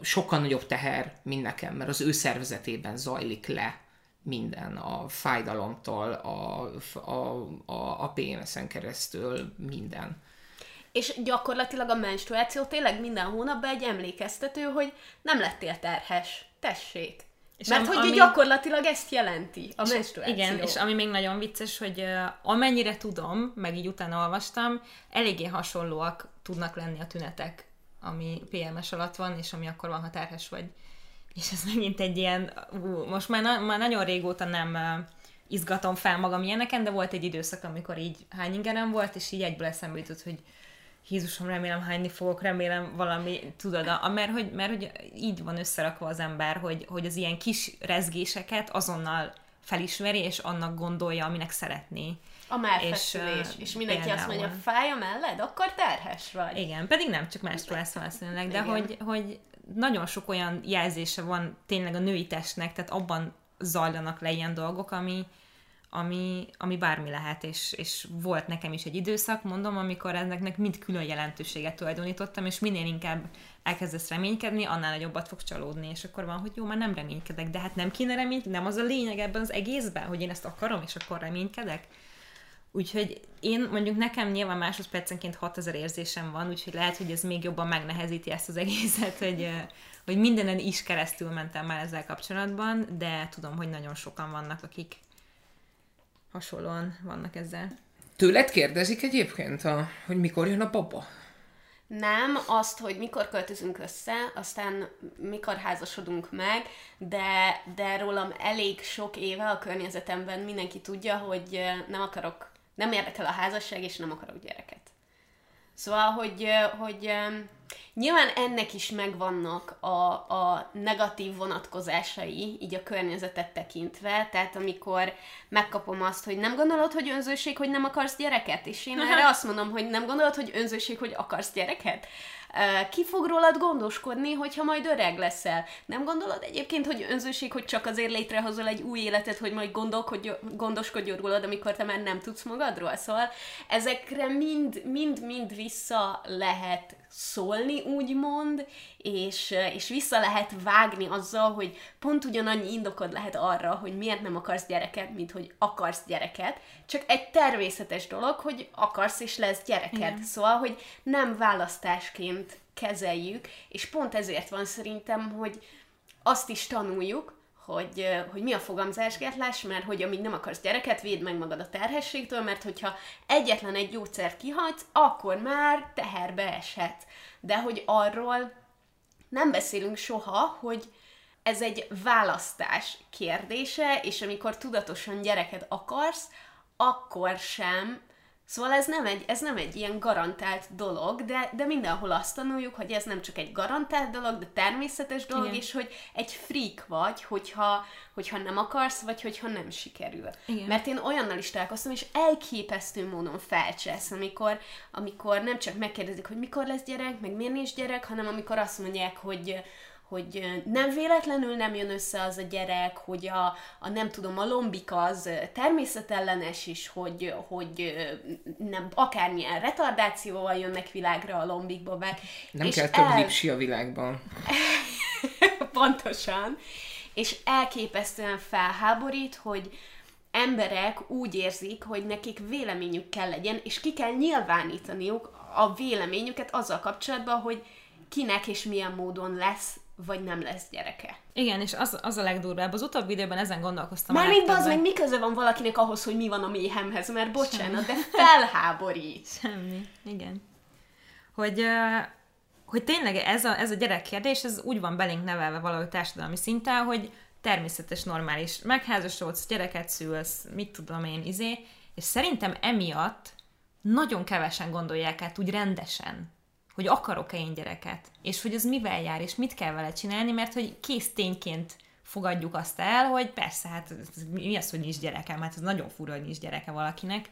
sokkal nagyobb teher, mint nekem, mert az ő szervezetében zajlik le minden, a fájdalomtól, a, a, a, a PMS-en keresztül minden. És gyakorlatilag a menstruáció tényleg minden hónapban egy emlékeztető, hogy nem lettél terhes. Tessék. És Mert am, hogy ami... gyakorlatilag ezt jelenti a menstruáció. Igen, és ami még nagyon vicces, hogy uh, amennyire tudom, meg így utána olvastam, eléggé hasonlóak tudnak lenni a tünetek, ami PMS alatt van, és ami akkor van, ha terhes vagy. És ez megint egy ilyen, ú, most már, na, már nagyon régóta nem uh, izgatom fel magam ilyeneken, de volt egy időszak, amikor így hány ingerem volt, és így egyből eszembe jutott, hogy Jézusom, remélem hányni fogok, remélem valami, tudod, a, mert, hogy, mert hogy így van összerakva az ember, hogy, hogy az ilyen kis rezgéseket azonnal felismeri, és annak gondolja, aminek szeretné. A melfeszülés. És, és mindenki például. azt mondja, fáj a melled, akkor terhes vagy. Igen, pedig nem csak menstruálsz valószínűleg, de hogy, hogy nagyon sok olyan jelzése van tényleg a női testnek, tehát abban zajlanak le ilyen dolgok, ami, ami, ami bármi lehet, és, és volt nekem is egy időszak, mondom, amikor ennek mind külön jelentőséget tulajdonítottam, és minél inkább elkezdesz reménykedni, annál nagyobbat fog csalódni, és akkor van, hogy jó, már nem reménykedek, de hát nem kéne reménykedni, nem az a lényeg ebben az egészben, hogy én ezt akarom, és akkor reménykedek. Úgyhogy én mondjuk nekem nyilván másodpercenként 6000 érzésem van, úgyhogy lehet, hogy ez még jobban megnehezíti ezt az egészet, hogy, hogy mindenen is keresztül mentem már ezzel kapcsolatban, de tudom, hogy nagyon sokan vannak, akik hasonlóan vannak ezzel. Tőled kérdezik egyébként, a, hogy mikor jön a baba? Nem, azt, hogy mikor költözünk össze, aztán mikor házasodunk meg, de, de rólam elég sok éve a környezetemben mindenki tudja, hogy nem akarok, nem érdekel a házasság, és nem akarok gyereket. Szóval, hogy, hogy nyilván ennek is megvannak a, a negatív vonatkozásai, így a környezetet tekintve, tehát amikor megkapom azt, hogy nem gondolod, hogy önzőség, hogy nem akarsz gyereket, és én erre azt mondom, hogy nem gondolod, hogy önzőség, hogy akarsz gyereket? Ki fog rólad gondoskodni, hogyha majd öreg leszel? Nem gondolod egyébként, hogy önzőség, hogy csak azért létrehozol egy új életet, hogy majd gondoskodj rólad, amikor te már nem tudsz magadról? Szóval ezekre mind, mind, mind vissza lehet szólni, úgymond, és, és vissza lehet vágni azzal, hogy pont ugyanannyi indokod lehet arra, hogy miért nem akarsz gyereket, mint hogy akarsz gyereket, csak egy természetes dolog, hogy akarsz és lesz gyereket. Igen. Szóval, hogy nem választásként kezeljük, és pont ezért van szerintem, hogy azt is tanuljuk, hogy, hogy mi a fogamzásgátlás, mert hogy amíg nem akarsz gyereket, védd meg magad a terhességtől, mert hogyha egyetlen egy gyógyszert kihagysz, akkor már teherbe eshet. De hogy arról nem beszélünk soha, hogy ez egy választás kérdése, és amikor tudatosan gyereket akarsz, akkor sem Szóval ez nem egy, ez nem egy ilyen garantált dolog, de, de mindenhol azt tanuljuk, hogy ez nem csak egy garantált dolog, de természetes dolog, Igen. és hogy egy freak vagy, hogyha, hogyha nem akarsz, vagy hogyha nem sikerül. Igen. Mert én olyannal is találkoztam, és elképesztő módon felcsesz, amikor, amikor nem csak megkérdezik, hogy mikor lesz gyerek, meg miért nincs gyerek, hanem amikor azt mondják, hogy hogy nem véletlenül nem jön össze az a gyerek, hogy a, a nem tudom, a lombik az természetellenes is, hogy, hogy nem, akármilyen retardációval jönnek világra a lombikba. Be, nem és kell több el... lipsi a világban. Pontosan. És elképesztően felháborít, hogy emberek úgy érzik, hogy nekik véleményük kell legyen, és ki kell nyilvánítaniuk a véleményüket azzal kapcsolatban, hogy kinek és milyen módon lesz vagy nem lesz gyereke. Igen, és az, az a legdurvább. Az utóbbi időben ezen gondolkoztam. Mármint az meg mi köze van valakinek ahhoz, hogy mi van a méhemhez, mert bocsánat, Semmi. de felháborít. Semmi, igen. Hogy, hogy tényleg ez a, ez a gyerekkérdés, ez úgy van belénk nevelve valahogy társadalmi szinten, hogy természetes, normális. Megházasodsz, gyereket szülsz, mit tudom én, izé, és szerintem emiatt nagyon kevesen gondolják át úgy rendesen, hogy akarok-e én gyereket, és hogy az mivel jár, és mit kell vele csinálni, mert hogy kész tényként fogadjuk azt el, hogy persze, hát mi az, hogy nincs gyerekem, hát ez nagyon fura, hogy nincs gyereke valakinek,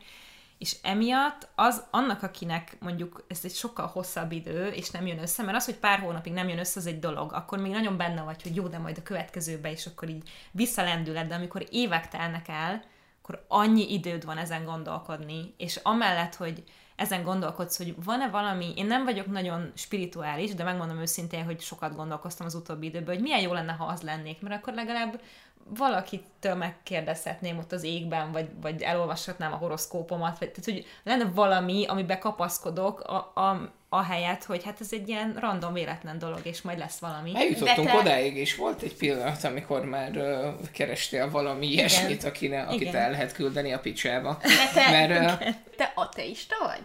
és emiatt az annak, akinek mondjuk ez egy sokkal hosszabb idő, és nem jön össze, mert az, hogy pár hónapig nem jön össze, az egy dolog, akkor még nagyon benne vagy, hogy jó, de majd a következőbe, és akkor így visszalendüled, de amikor évek telnek el, akkor annyi időd van ezen gondolkodni, és amellett, hogy ezen gondolkodsz, hogy van-e valami, én nem vagyok nagyon spirituális, de megmondom őszintén, hogy sokat gondolkoztam az utóbbi időben, hogy milyen jó lenne, ha az lennék, mert akkor legalább valakitől megkérdezhetném ott az égben, vagy, vagy elolvashatnám a horoszkópomat, vagy, tehát hogy lenne valami, amiben kapaszkodok, a, a, a helyet, hogy hát ez egy ilyen random véletlen dolog, és majd lesz valami. Eljutottunk te... odáig, és volt egy pillanat, amikor már uh, kerestél valami ilyesmit, akine, akit Igen. el lehet küldeni a picsába. De te, Mert, uh, te ateista vagy?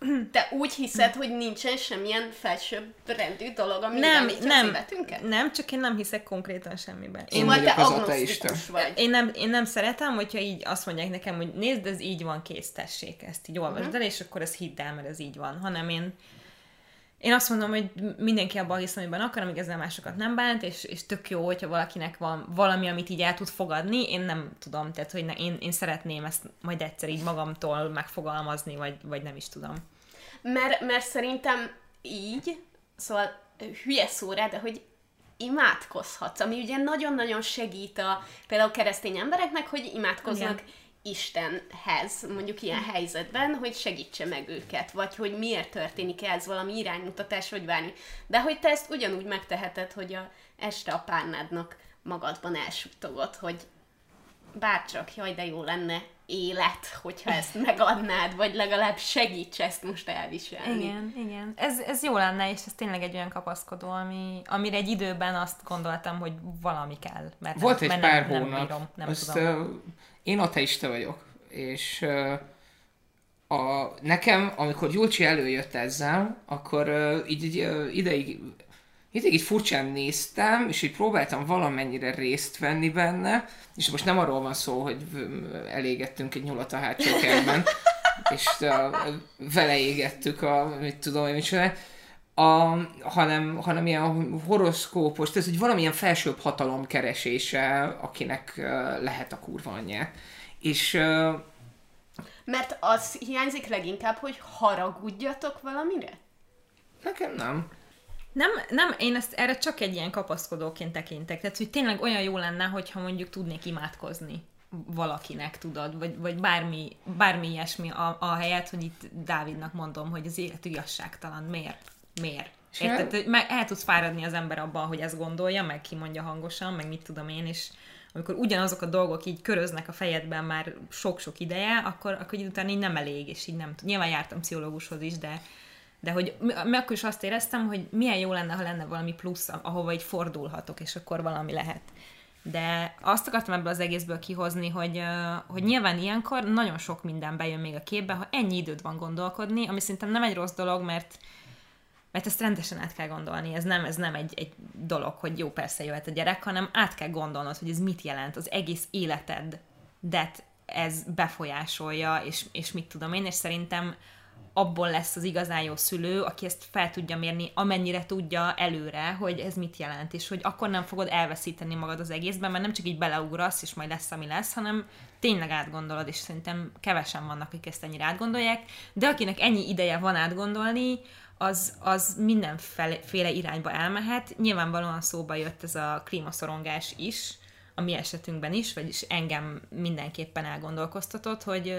Te úgy hiszed, hogy nincsen semmilyen felsőbb rendű dolog, ami nem, nem, az? Nem, csak én nem hiszek konkrétan semmiben. Én, én vagy te agnosztikus vagy. Én nem, én nem szeretem, hogyha így azt mondják nekem, hogy nézd, ez így van, kész, tessék, ezt így olvasd uh-huh. el, és akkor ez hidd el, mert ez így van. Hanem én én azt mondom, hogy mindenki abban hisz, amiben akar, amíg ezzel másokat nem bánt, és, és tök jó, hogyha valakinek van valami, amit így el tud fogadni, én nem tudom, tehát hogy ne, én, én szeretném ezt majd egyszer így magamtól megfogalmazni, vagy, vagy nem is tudom. Mert, mert szerintem így, szóval hülye szó rá, de hogy imádkozhatsz, ami ugye nagyon-nagyon segít a például keresztény embereknek, hogy imádkoznak Igen Istenhez, mondjuk ilyen helyzetben, hogy segítse meg őket, vagy hogy miért történik ez, valami iránymutatás, vagy bármi. De hogy te ezt ugyanúgy megteheted, hogy a este a párnádnak magadban elsüttogod, hogy bárcsak, jaj, de jó lenne élet, hogyha ezt megadnád, vagy legalább segíts ezt most elviselni. Igen, igen. Ez, ez jó lenne, és ez tényleg egy olyan kapaszkodó, ami, amire egy időben azt gondoltam, hogy valami kell. Mert Volt nem, egy pár nem, hónap, nem bírom, nem azt, tudom. Én ateista vagyok, és a, nekem, amikor Gyulcsi előjött ezzel, akkor így, így ideig, ideig így furcsán néztem, és így próbáltam valamennyire részt venni benne, és most nem arról van szó, hogy elégettünk egy nyulat a hátsó kertben, és a, vele égettük a, mit tudom én micsoda, a, hanem, hanem ilyen horoszkópos, ez egy valamilyen felsőbb hatalom keresése, akinek lehet a kurva anyját. És... Uh, Mert az hiányzik leginkább, hogy haragudjatok valamire? Nekem nem. Nem, nem, én ezt erre csak egy ilyen kapaszkodóként tekintek. Tehát, hogy tényleg olyan jó lenne, hogyha mondjuk tudnék imádkozni valakinek, tudod, vagy, vagy bármi, bármi ilyesmi a, a helyet, hogy itt Dávidnak mondom, hogy az élet igazságtalan. Miért? Miért? Érted? Meg el tudsz fáradni az ember abban, hogy ezt gondolja, meg kimondja hangosan, meg mit tudom én, és amikor ugyanazok a dolgok így köröznek a fejedben már sok-sok ideje, akkor, akkor így utána így nem elég, és így nem Nyilván jártam pszichológushoz is, de, de hogy mi akkor is azt éreztem, hogy milyen jó lenne, ha lenne valami plusz, ahova így fordulhatok, és akkor valami lehet. De azt akartam ebből az egészből kihozni, hogy, hogy nyilván ilyenkor nagyon sok minden bejön még a képbe, ha ennyi időd van gondolkodni, ami szerintem nem egy rossz dolog, mert mert ezt rendesen át kell gondolni, ez nem, ez nem egy, egy dolog, hogy jó, persze jöhet a gyerek, hanem át kell gondolnod, hogy ez mit jelent, az egész életed, de ez befolyásolja, és, és mit tudom én, és szerintem abból lesz az igazán jó szülő, aki ezt fel tudja mérni, amennyire tudja előre, hogy ez mit jelent, és hogy akkor nem fogod elveszíteni magad az egészben, mert nem csak így beleugrasz, és majd lesz, ami lesz, hanem tényleg átgondolod, és szerintem kevesen vannak, akik ezt ennyire átgondolják, de akinek ennyi ideje van átgondolni, az, az mindenféle irányba elmehet. Nyilvánvalóan szóba jött ez a klímaszorongás is, a mi esetünkben is, vagyis engem mindenképpen elgondolkoztatott, hogy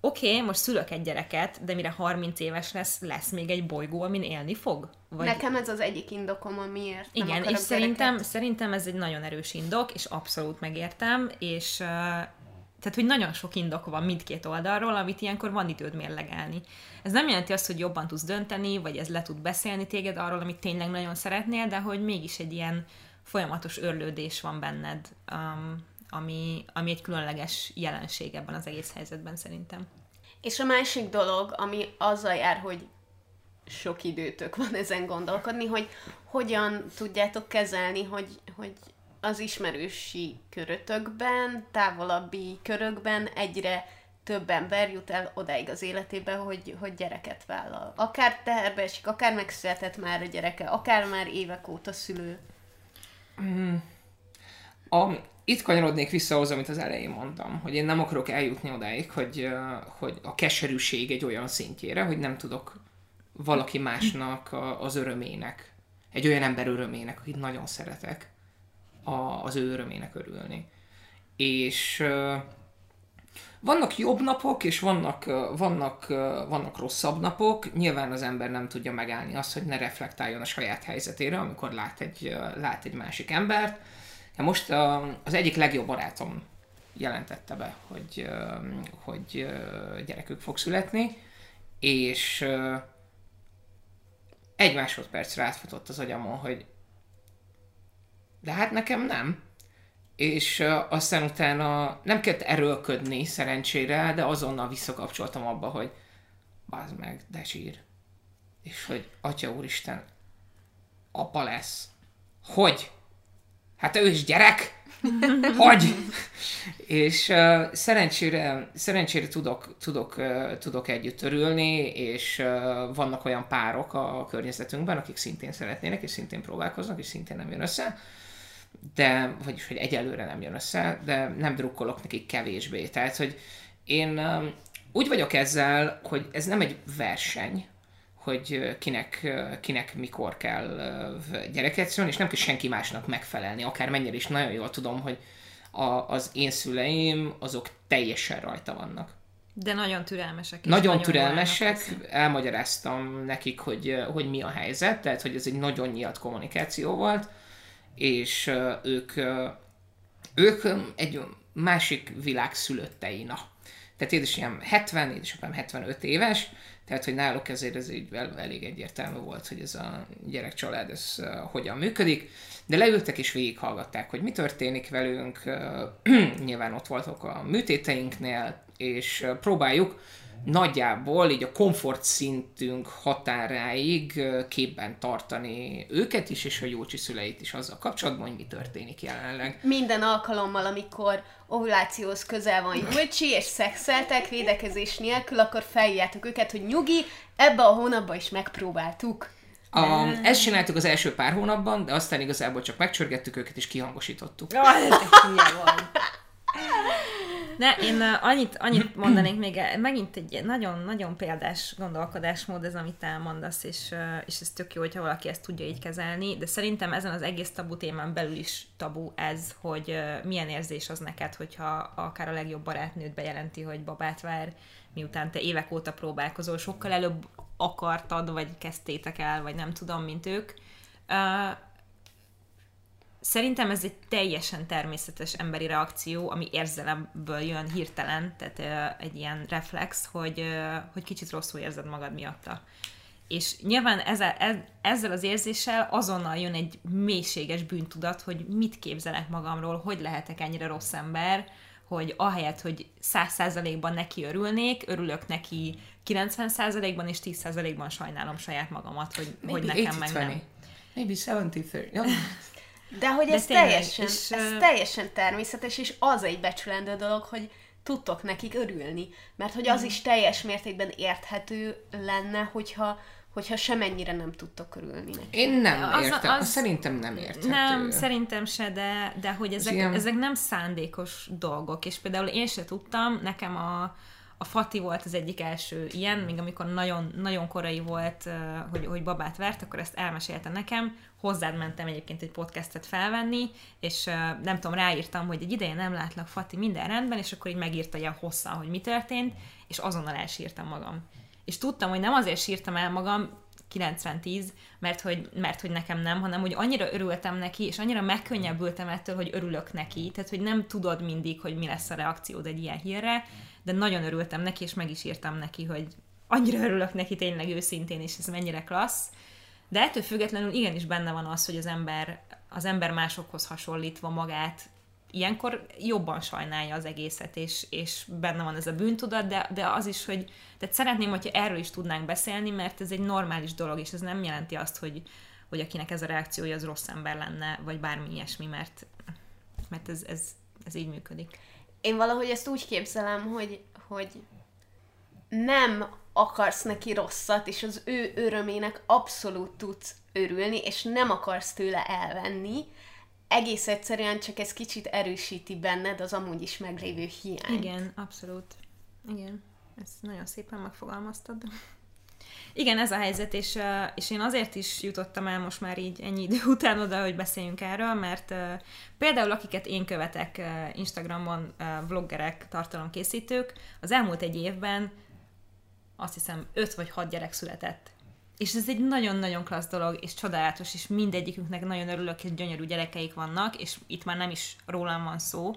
oké, okay, most szülök egy gyereket, de mire 30 éves lesz, lesz még egy bolygó, amin élni fog? Vagy... Nekem ez az egyik indokom, amiért Igen, és szerintem, szerintem ez egy nagyon erős indok, és abszolút megértem, és tehát, hogy nagyon sok indok van mindkét oldalról, amit ilyenkor van időd mérlegelni. Ez nem jelenti azt, hogy jobban tudsz dönteni, vagy ez le tud beszélni téged arról, amit tényleg nagyon szeretnél, de hogy mégis egy ilyen folyamatos örlődés van benned, um, ami, ami egy különleges jelenség ebben az egész helyzetben szerintem. És a másik dolog, ami azzal jár, hogy sok időtök van ezen gondolkodni, hogy hogyan tudjátok kezelni, hogy, hogy az ismerősi körötökben, távolabbi körökben egyre több ember jut el odáig az életébe, hogy, hogy gyereket vállal. Akár teherbe esik, akár megszületett már a gyereke, akár már évek óta szülő. Mm. A, itt kanyarodnék vissza ahhoz, amit az elején mondtam, hogy én nem akarok eljutni odáig, hogy, hogy a keserűség egy olyan szintjére, hogy nem tudok valaki másnak az örömének, egy olyan ember örömének, akit nagyon szeretek, a, az ő örömének örülni. És vannak jobb napok, és vannak, vannak, vannak rosszabb napok. Nyilván az ember nem tudja megállni azt, hogy ne reflektáljon a saját helyzetére, amikor lát egy, lát egy másik embert. Most a, az egyik legjobb barátom jelentette be, hogy, hogy gyerekük fog születni, és egy másodpercre átfutott az agyamon, hogy de hát nekem nem. És aztán utána nem kellett erőlködni szerencsére, de azonnal visszakapcsoltam abba, hogy bazd meg, de zsír. És hogy Atya Úristen, apa lesz. Hogy? Hát ő is gyerek? Hogy? és uh, szerencsére, szerencsére tudok, tudok, uh, tudok együtt örülni, és uh, vannak olyan párok a környezetünkben, akik szintén szeretnének, és szintén próbálkoznak, és szintén nem jön össze de, vagyis, hogy egyelőre nem jön össze, de nem drukkolok nekik kevésbé. Tehát, hogy én um, úgy vagyok ezzel, hogy ez nem egy verseny, hogy kinek, kinek mikor kell gyereket szülni, és nem kell senki másnak megfelelni, akár mennyire is nagyon jól tudom, hogy a, az én szüleim, azok teljesen rajta vannak. De nagyon türelmesek. Nagyon, nagyon türelmesek, elmagyaráztam nekik, hogy, hogy mi a helyzet, tehát hogy ez egy nagyon nyílt kommunikáció volt, és ők, ők egy másik világ szülöttei, na. Tehát édesanyám 70, édesapám 75 éves, tehát, hogy náluk ezért ez így elég egyértelmű volt, hogy ez a gyerekcsalád, ez hogyan működik. De leültek és végighallgatták, hogy mi történik velünk. Nyilván ott voltak a műtéteinknél, és próbáljuk nagyjából így a komfort szintünk határáig képben tartani őket is, és a Jócsi szüleit is azzal kapcsolatban, hogy mi történik jelenleg. Minden alkalommal, amikor ovulációhoz közel van Jócsi, és szexeltek védekezés nélkül, akkor felhívjátok őket, hogy nyugi, ebbe a hónapban is megpróbáltuk. A, ezt csináltuk az első pár hónapban, de aztán igazából csak megcsörgettük őket és kihangosítottuk. Jaj, van. Ne, én annyit, annyit mondanék még, megint egy nagyon-nagyon példás gondolkodásmód ez, amit elmondasz, és, és ez tök jó, hogyha valaki ezt tudja így kezelni, de szerintem ezen az egész tabu témán belül is tabu ez, hogy milyen érzés az neked, hogyha akár a legjobb barátnőd bejelenti, hogy babát vár, miután te évek óta próbálkozol, sokkal előbb akartad, vagy kezdtétek el, vagy nem tudom, mint ők. Szerintem ez egy teljesen természetes emberi reakció, ami érzelemből jön hirtelen, tehát egy ilyen reflex, hogy, hogy kicsit rosszul érzed magad miatta. És nyilván ezzel, ezzel az érzéssel azonnal jön egy mélységes bűntudat, hogy mit képzelek magamról, hogy lehetek ennyire rossz ember, hogy ahelyett, hogy 100%-ban neki örülnék, örülök neki 90%-ban, és 10%-ban sajnálom saját magamat, hogy, hogy nekem meg nem. Maybe 70-30. De hogy ez, tényleg, teljesen, és, ez teljesen természetes, és az egy becsülendő dolog, hogy tudtok nekik örülni. Mert hogy az mm. is teljes mértékben érthető lenne, hogyha hogyha semennyire nem tudtok örülni neki. Én nem az, értem, az, szerintem nem érthető. Nem, szerintem se, de, de hogy ezek, ilyen... ezek nem szándékos dolgok, és például én se tudtam, nekem a, a Fati volt az egyik első ilyen, még amikor nagyon, nagyon korai volt, hogy, hogy babát vert, akkor ezt elmesélte nekem. Hozzád mentem egyébként egy podcastet felvenni, és nem tudom, ráírtam, hogy egy ideje nem látlak, Fati, minden rendben, és akkor így megírta ilyen hosszan, hogy mi történt, és azonnal elsírtam magam. És tudtam, hogy nem azért sírtam el magam, 90-10, mert hogy, mert hogy nekem nem, hanem hogy annyira örültem neki, és annyira megkönnyebbültem ettől, hogy örülök neki. Tehát, hogy nem tudod mindig, hogy mi lesz a reakciód egy ilyen hírre, de nagyon örültem neki, és meg is írtam neki, hogy annyira örülök neki tényleg őszintén, és ez mennyire klassz. De ettől függetlenül igenis benne van az, hogy az ember, az ember másokhoz hasonlítva magát ilyenkor jobban sajnálja az egészet, és, és benne van ez a bűntudat, de, de az is, hogy tehát szeretném, hogyha erről is tudnánk beszélni, mert ez egy normális dolog, és ez nem jelenti azt, hogy, hogy akinek ez a reakciója, az rossz ember lenne, vagy bármi ilyesmi, mert, mert ez, ez, ez így működik. Én valahogy ezt úgy képzelem, hogy, hogy nem akarsz neki rosszat, és az ő örömének abszolút tudsz örülni, és nem akarsz tőle elvenni, egész egyszerűen csak ez kicsit erősíti benned az amúgy is meglévő hiányt. Igen, abszolút. Igen, ezt nagyon szépen megfogalmaztad. Igen, ez a helyzet, és, és én azért is jutottam el most már így ennyi idő után oda, hogy beszéljünk erről, mert például akiket én követek Instagramon, vloggerek, tartalomkészítők, az elmúlt egy évben azt hiszem öt vagy hat gyerek született. és ez egy nagyon-nagyon klassz dolog, és csodálatos, és mindegyikünknek nagyon örülök, hogy gyönyörű gyerekeik vannak, és itt már nem is rólam van szó,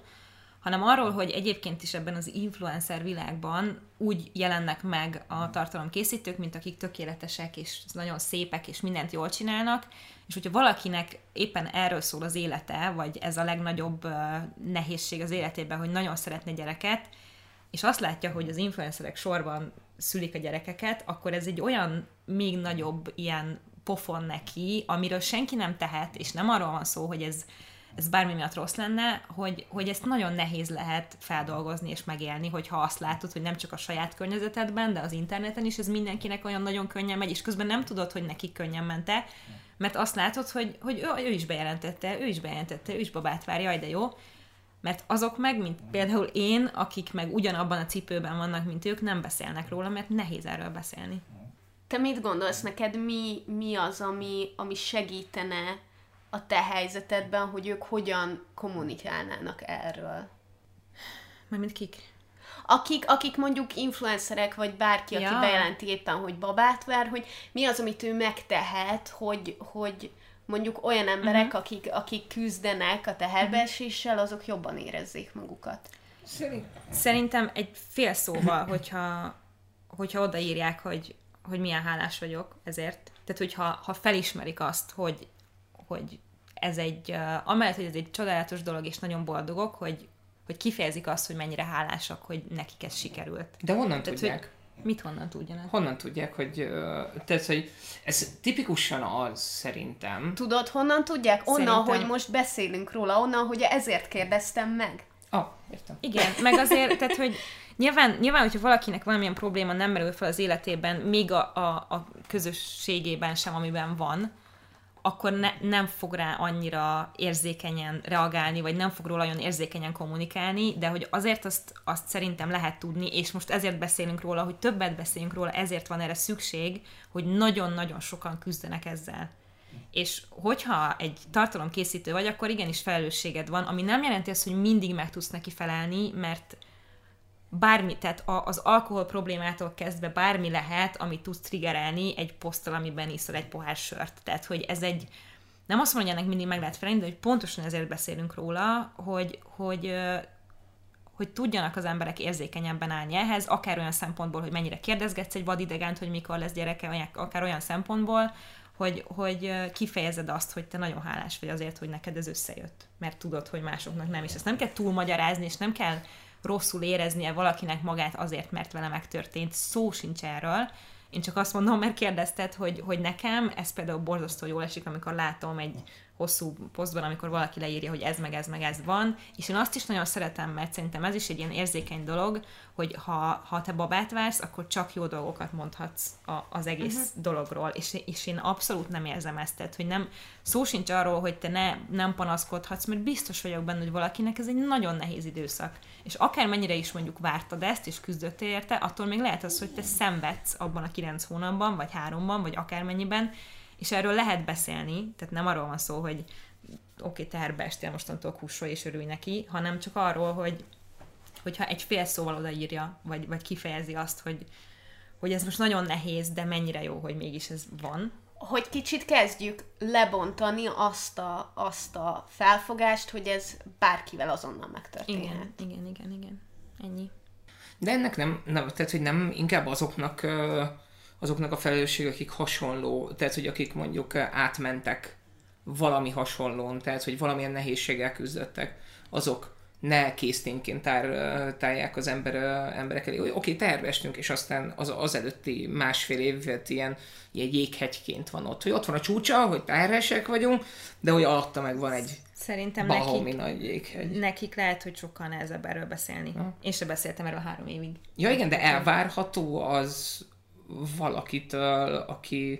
hanem arról, hogy egyébként is ebben az influencer világban úgy jelennek meg a tartalomkészítők, mint akik tökéletesek, és nagyon szépek, és mindent jól csinálnak, és hogyha valakinek éppen erről szól az élete, vagy ez a legnagyobb nehézség az életében, hogy nagyon szeretne gyereket, és azt látja, hogy az influencerek sorban szülik a gyerekeket, akkor ez egy olyan még nagyobb ilyen pofon neki, amiről senki nem tehet, és nem arról van szó, hogy ez, ez bármi miatt rossz lenne, hogy, hogy ezt nagyon nehéz lehet feldolgozni és megélni, hogyha azt látod, hogy nem csak a saját környezetedben, de az interneten is ez mindenkinek olyan nagyon könnyen megy, és közben nem tudod, hogy neki könnyen mente, mert azt látod, hogy, hogy ő, ő is bejelentette, ő is bejelentette, ő is babát vár, jaj, de jó, mert azok meg, mint például én, akik meg ugyanabban a cipőben vannak, mint ők, nem beszélnek róla, mert nehéz erről beszélni. Te mit gondolsz, neked mi, mi az, ami, ami segítene a te helyzetedben, hogy ők hogyan kommunikálnának erről? Mármint kik? Akik, akik mondjuk influencerek, vagy bárki, ja. aki bejelenti éppen, hogy babát vár, hogy mi az, amit ő megtehet, hogy, hogy mondjuk olyan emberek, uh-huh. akik, akik küzdenek a teherbeeséssel, azok jobban érezzék magukat. Szerintem egy fél szóval, hogyha, hogyha odaírják, hogy, hogy milyen hálás vagyok ezért. Tehát, hogyha ha felismerik azt, hogy, hogy ez egy, uh, amellett, hogy ez egy csodálatos dolog, és nagyon boldogok, hogy, hogy kifejezik azt, hogy mennyire hálásak, hogy nekik ez sikerült. De honnan Tehát, tudják? Hogy, Mit honnan tudjanak? Honnan tudják, hogy, tehát, hogy ez tipikusan az szerintem. Tudod, honnan tudják? Onnan, szerintem... hogy most beszélünk róla, onnan, hogy ezért kérdeztem meg. Ah, értem. Igen, meg azért, tehát, hogy nyilván, nyilván, hogyha valakinek valamilyen probléma nem merül fel az életében, még a, a, a közösségében sem, amiben van, akkor ne, nem fog rá annyira érzékenyen reagálni, vagy nem fog róla olyan érzékenyen kommunikálni, de hogy azért azt, azt szerintem lehet tudni, és most ezért beszélünk róla, hogy többet beszélünk róla, ezért van erre szükség, hogy nagyon-nagyon sokan küzdenek ezzel. És hogyha egy tartalomkészítő vagy, akkor igenis felelősséged van, ami nem jelenti azt, hogy mindig meg tudsz neki felelni, mert bármi, tehát az alkohol problémától kezdve bármi lehet, amit tudsz triggerelni egy poszttal, amiben iszol egy pohár sört. Tehát, hogy ez egy, nem azt mondja, hogy ennek mindig meg lehet felelni, de hogy pontosan ezért beszélünk róla, hogy, hogy, hogy tudjanak az emberek érzékenyebben állni ehhez, akár olyan szempontból, hogy mennyire kérdezgetsz egy vadidegent, hogy mikor lesz gyereke, akár olyan szempontból, hogy, hogy kifejezed azt, hogy te nagyon hálás vagy azért, hogy neked ez összejött. Mert tudod, hogy másoknak nem, és ezt nem kell túlmagyarázni, és nem kell rosszul éreznie valakinek magát azért, mert vele megtörtént. Szó sincs erről. Én csak azt mondom, mert kérdezted, hogy, hogy nekem ez például borzasztó jól esik, amikor látom egy hosszú posztban, amikor valaki leírja, hogy ez meg ez meg ez van, és én azt is nagyon szeretem, mert szerintem ez is egy ilyen érzékeny dolog, hogy ha, ha te babát vársz, akkor csak jó dolgokat mondhatsz a, az egész uh-huh. dologról, és, és én abszolút nem érzem ezt, tehát, hogy nem, szó sincs arról, hogy te ne, nem panaszkodhatsz, mert biztos vagyok benne, hogy valakinek ez egy nagyon nehéz időszak. És akármennyire is mondjuk vártad ezt, és küzdöttél érte, attól még lehet az, hogy te szenvedsz abban a kilenc hónapban, vagy háromban, vagy akármennyiben, és erről lehet beszélni, tehát nem arról van szó, hogy oké, okay, teherbe estél mostantól kussolj és örülj neki, hanem csak arról, hogy hogyha egy fél szóval odaírja, vagy, vagy kifejezi azt, hogy, hogy ez most nagyon nehéz, de mennyire jó, hogy mégis ez van. Hogy kicsit kezdjük lebontani azt a, azt a felfogást, hogy ez bárkivel azonnal megtörténhet. Igen, igen, igen, igen. Ennyi. De ennek nem, nem tehát hogy nem inkább azoknak azoknak a felelősség, akik hasonló, tehát hogy akik mondjuk átmentek valami hasonlón, tehát hogy valamilyen nehézséggel küzdöttek, azok ne késztényként tár, tárják az ember, emberek elé, hogy oké, okay, tervestünk, és aztán az, az előtti másfél évet ilyen, ilyen jéghegyként van ott, hogy ott van a csúcsa, hogy tervesek vagyunk, de hogy alatta meg van egy Szerintem nekik, nagy jéghegy. nekik lehet, hogy sokkal nehezebb erről beszélni. Ha. Én sem beszéltem erről három évig. Ja igen, de elvárható az valakitől, aki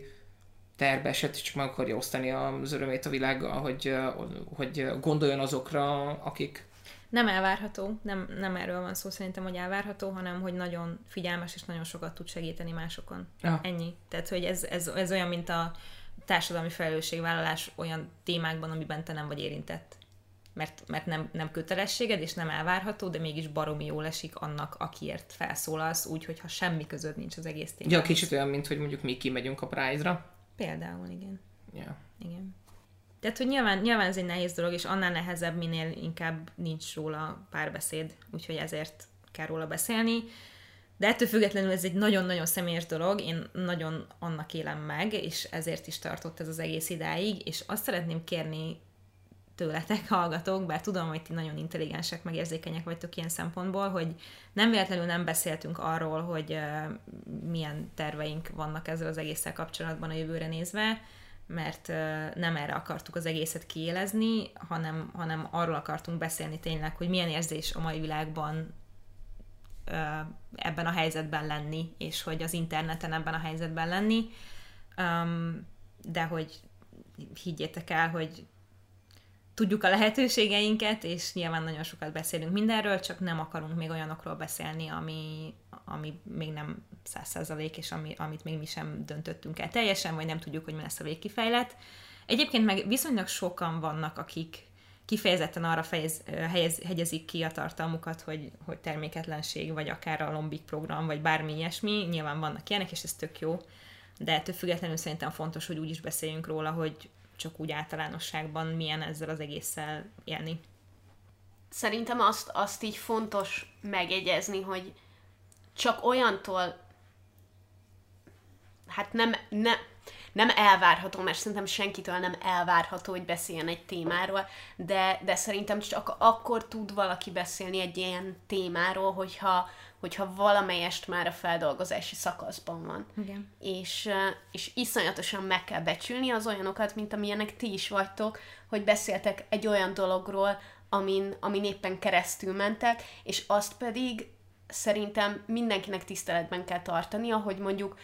terbe esett, és csak meg akarja osztani az örömét a világgal, hogy, hogy gondoljon azokra, akik nem elvárható, nem, nem erről van szó szerintem, hogy elvárható, hanem hogy nagyon figyelmes és nagyon sokat tud segíteni másokon. Ja. Ennyi. Tehát, hogy ez, ez, ez olyan, mint a társadalmi felelősségvállalás olyan témákban, amiben te nem vagy érintett. Mert, mert nem, nem kötelességed, és nem elvárható, de mégis baromi jól esik annak, akiért felszólalsz, úgy, hogyha semmi között nincs az egész témához. Ja, kicsit olyan, mint hogy mondjuk mi kimegyünk a Pride-ra. Például, igen. Ja. Igen. Tehát, hogy nyilván, nyilván ez egy nehéz dolog, és annál nehezebb, minél inkább nincs róla párbeszéd, úgyhogy ezért kell róla beszélni. De ettől függetlenül ez egy nagyon-nagyon személyes dolog, én nagyon annak élem meg, és ezért is tartott ez az egész idáig, és azt szeretném kérni tőletek, hallgatók, bár tudom, hogy ti nagyon intelligensek, meg érzékenyek vagytok ilyen szempontból, hogy nem véletlenül nem beszéltünk arról, hogy milyen terveink vannak ezzel az egésszel kapcsolatban a jövőre nézve, mert nem erre akartuk az egészet kiélezni, hanem, hanem arról akartunk beszélni tényleg, hogy milyen érzés a mai világban ebben a helyzetben lenni, és hogy az interneten ebben a helyzetben lenni. De hogy higgyétek el, hogy tudjuk a lehetőségeinket, és nyilván nagyon sokat beszélünk mindenről, csak nem akarunk még olyanokról beszélni, ami, ami még nem száz százalék, és ami, amit még mi sem döntöttünk el teljesen, vagy nem tudjuk, hogy mi lesz a végkifejlet. Egyébként meg viszonylag sokan vannak, akik kifejezetten arra fejez, helyez, hegyezik ki a tartalmukat, hogy, hogy terméketlenség, vagy akár a lombik program, vagy bármi ilyesmi. Nyilván vannak ilyenek, és ez tök jó. De ettől függetlenül szerintem fontos, hogy úgy is beszéljünk róla, hogy csak úgy általánosságban milyen ezzel az egésszel élni. Szerintem azt, azt így fontos megjegyezni, hogy csak olyantól hát nem, ne, nem elvárható, mert szerintem senkitől nem elvárható, hogy beszéljen egy témáról, de, de szerintem csak akkor tud valaki beszélni egy ilyen témáról, hogyha, hogyha valamelyest már a feldolgozási szakaszban van. Igen. És, és iszonyatosan meg kell becsülni az olyanokat, mint amilyenek ti is vagytok, hogy beszéltek egy olyan dologról, amin, amin éppen keresztül mentek, és azt pedig szerintem mindenkinek tiszteletben kell tartani, ahogy mondjuk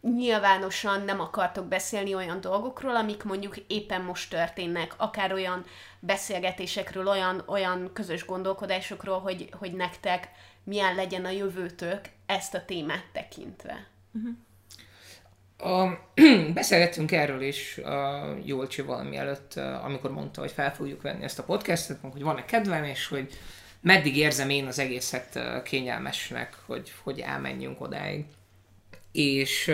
nyilvánosan nem akartok beszélni olyan dolgokról, amik mondjuk éppen most történnek, akár olyan beszélgetésekről, olyan, olyan közös gondolkodásokról, hogy, hogy nektek milyen legyen a jövőtök ezt a témát tekintve. Uh-huh. A, beszélgettünk erről is a Jolcsi valami előtt, amikor mondta, hogy fel fogjuk venni ezt a podcastet, hogy van-e kedvem, és hogy meddig érzem én az egészet kényelmesnek, hogy, hogy elmenjünk odáig. És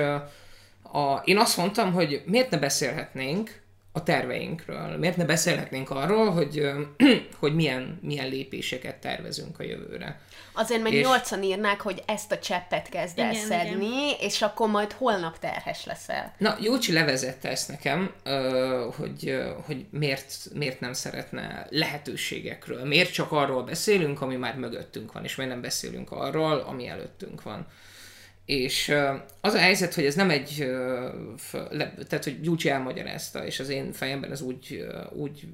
a, én azt mondtam, hogy miért ne beszélhetnénk a terveinkről, miért ne beszélhetnénk arról, hogy, hogy milyen, milyen lépéseket tervezünk a jövőre. Azért meg nyolcan írnák, hogy ezt a cseppet kezd el igen, szedni, igen. és akkor majd holnap terhes leszel. Na, Jócsi levezette ezt nekem, hogy, hogy miért, miért nem szeretne lehetőségekről, miért csak arról beszélünk, ami már mögöttünk van, és miért nem beszélünk arról, ami előttünk van. És az a helyzet, hogy ez nem egy, tehát hogy Gyucsi elmagyarázta, és az én fejemben ez úgy, úgy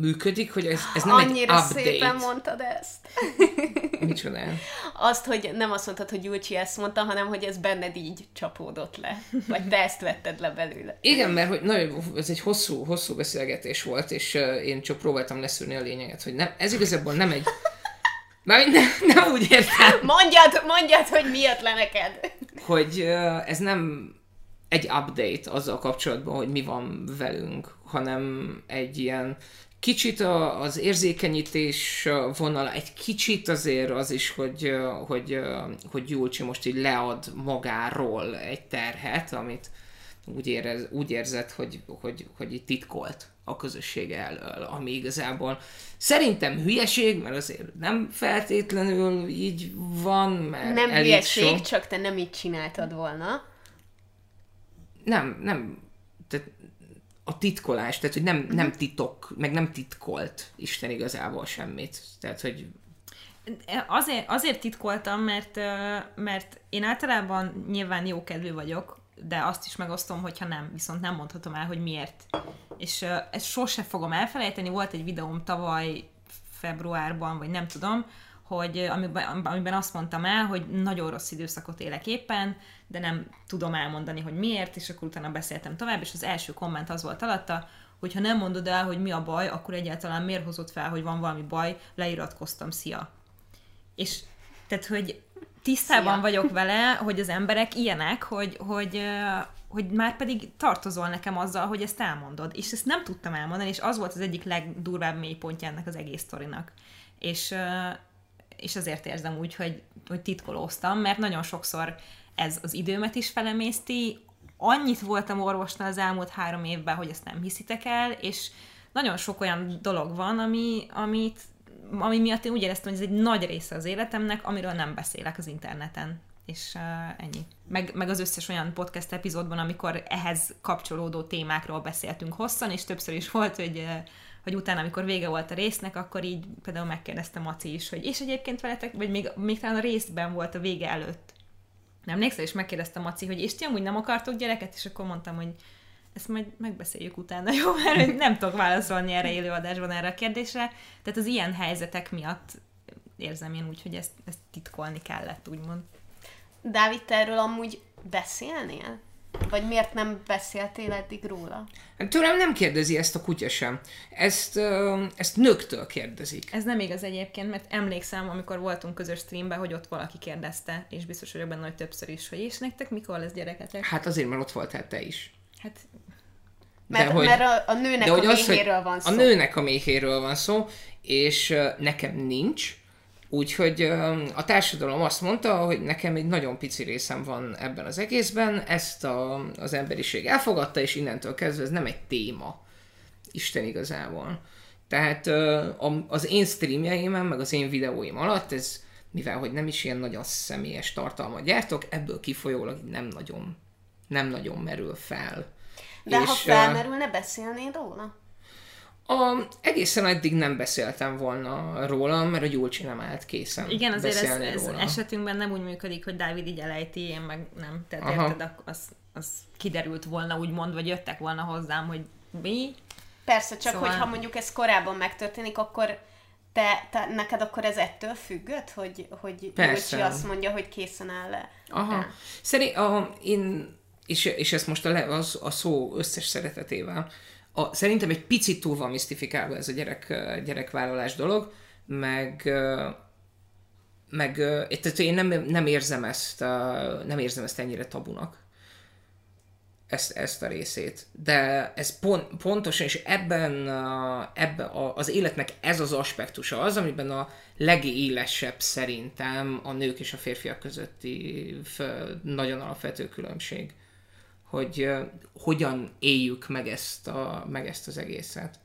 működik, hogy ez, ez nem Annyira egy update. szépen mondtad ezt. Micsoda? Azt, hogy nem azt mondtad, hogy Gyulcsi ezt mondta, hanem hogy ez benned így csapódott le. Vagy te ezt vetted le belőle. Igen, mert hogy nagyon, ez egy hosszú, hosszú beszélgetés volt, és én csak próbáltam leszűrni a lényeget, hogy nem, ez igazából nem egy már nem, nem úgy értem. Mondjad, mondjad, hogy mi jött le neked. Hogy ez nem egy update azzal kapcsolatban, hogy mi van velünk, hanem egy ilyen kicsit az érzékenyítés vonala, egy kicsit azért az is, hogy, hogy, hogy Julcsi most így lead magáról egy terhet, amit úgy, érez, úgy érzett, hogy, hogy, hogy itt titkolt a közösség elől, ami igazából szerintem hülyeség, mert azért nem feltétlenül így van, mert Nem hülyeség, sok... csak te nem így csináltad volna. Nem, nem, tehát a titkolás, tehát hogy nem, uh-huh. nem titok, meg nem titkolt Isten igazából semmit. Tehát, hogy Azért, azért titkoltam, mert, mert én általában nyilván jókedvű vagyok, de azt is megosztom, hogyha nem, viszont nem mondhatom el, hogy miért. És uh, ezt sose fogom elfelejteni, volt egy videóm tavaly februárban, vagy nem tudom, hogy amiben, amiben azt mondtam el, hogy nagyon rossz időszakot élek éppen, de nem tudom elmondani, hogy miért, és akkor utána beszéltem tovább, és az első komment az volt alatta, hogy ha nem mondod el, hogy mi a baj, akkor egyáltalán miért hozott fel, hogy van valami baj, leiratkoztam, szia. És tehát, hogy tisztában Szia. vagyok vele, hogy az emberek ilyenek, hogy, hogy, hogy már pedig tartozol nekem azzal, hogy ezt elmondod. És ezt nem tudtam elmondani, és az volt az egyik legdurvább mélypontja ennek az egész sztorinak. És, és azért érzem úgy, hogy, hogy titkolóztam, mert nagyon sokszor ez az időmet is felemészti. Annyit voltam orvosnál az elmúlt három évben, hogy ezt nem hiszitek el, és nagyon sok olyan dolog van, ami, amit, ami miatt én úgy éreztem, hogy ez egy nagy része az életemnek, amiről nem beszélek az interneten. És uh, ennyi. Meg, meg az összes olyan podcast epizódban, amikor ehhez kapcsolódó témákról beszéltünk hosszan, és többször is volt, hogy, uh, hogy utána, amikor vége volt a résznek, akkor így például megkérdezte Maci is, hogy és egyébként veletek, vagy még, még talán a részben volt a vége előtt. Nem emlékszel, és megkérdezte Maci, hogy és ti amúgy nem akartok gyereket, és akkor mondtam, hogy ezt majd megbeszéljük utána, jó? Mert hogy nem tudok válaszolni erre élőadásban erre a kérdésre. Tehát az ilyen helyzetek miatt érzem én úgy, hogy ezt, ezt titkolni kellett, úgymond. Dávid, te erről amúgy beszélnél? Vagy miért nem beszéltél eddig róla? Hát Tőlem nem kérdezi ezt a kutya sem. Ezt, ezt nőktől kérdezik. Ez nem igaz egyébként, mert emlékszem, amikor voltunk közös streamben, hogy ott valaki kérdezte, és biztos vagyok benne, hogy többször is, hogy és nektek mikor lesz gyereketek? Hát azért, mert ott voltál te is. Hát Mert, hogy- mert a, a nőnek a hogy méhéről van szó. A nőnek a méhéről van szó, és ö, nekem nincs, úgyhogy ö, a társadalom azt mondta, hogy nekem egy nagyon pici részem van ebben az egészben, ezt a, az emberiség elfogadta, és innentől kezdve ez nem egy téma. Isten igazából. Tehát a- az én streamjeimen, meg az én videóim alatt ez, mivel hogy nem is ilyen nagyon személyes tartalmat gyártok, ebből kifolyólag nem nagyon, nem nagyon merül fel. De ha ö, felmerülne, beszélnél róla? a, egészen eddig nem beszéltem volna róla, mert a Gyulcsi nem állt készen igen, azért ez, ez róla. esetünkben nem úgy működik, hogy Dávid így elejti, én meg nem. Tehát Aha. érted, az, az kiderült volna úgymond, vagy jöttek volna hozzám, hogy mi, Persze, csak Szóval- hogyha mondjuk ez korábban megtörténik, akkor te, te, neked akkor ez ettől függött, hogy, hogy Persze. Júlcsi azt mondja, hogy készen áll le? Aha. Szerint, a, én, és, és ezt most a, le, az, a szó összes szeretetével, a, szerintem egy picit túl van misztifikálva ez a gyerek, gyerekvállalás dolog, meg meg tehát én nem, nem érzem ezt nem érzem ezt ennyire tabunak ezt, ezt a részét. De ez pont, pontosan, és ebben, ebben a, az életnek ez az aspektusa az, amiben a legélesebb szerintem a nők és a férfiak közötti nagyon alapvető különbség. Hogy hogyan éljük meg ezt, a, meg ezt az egészet.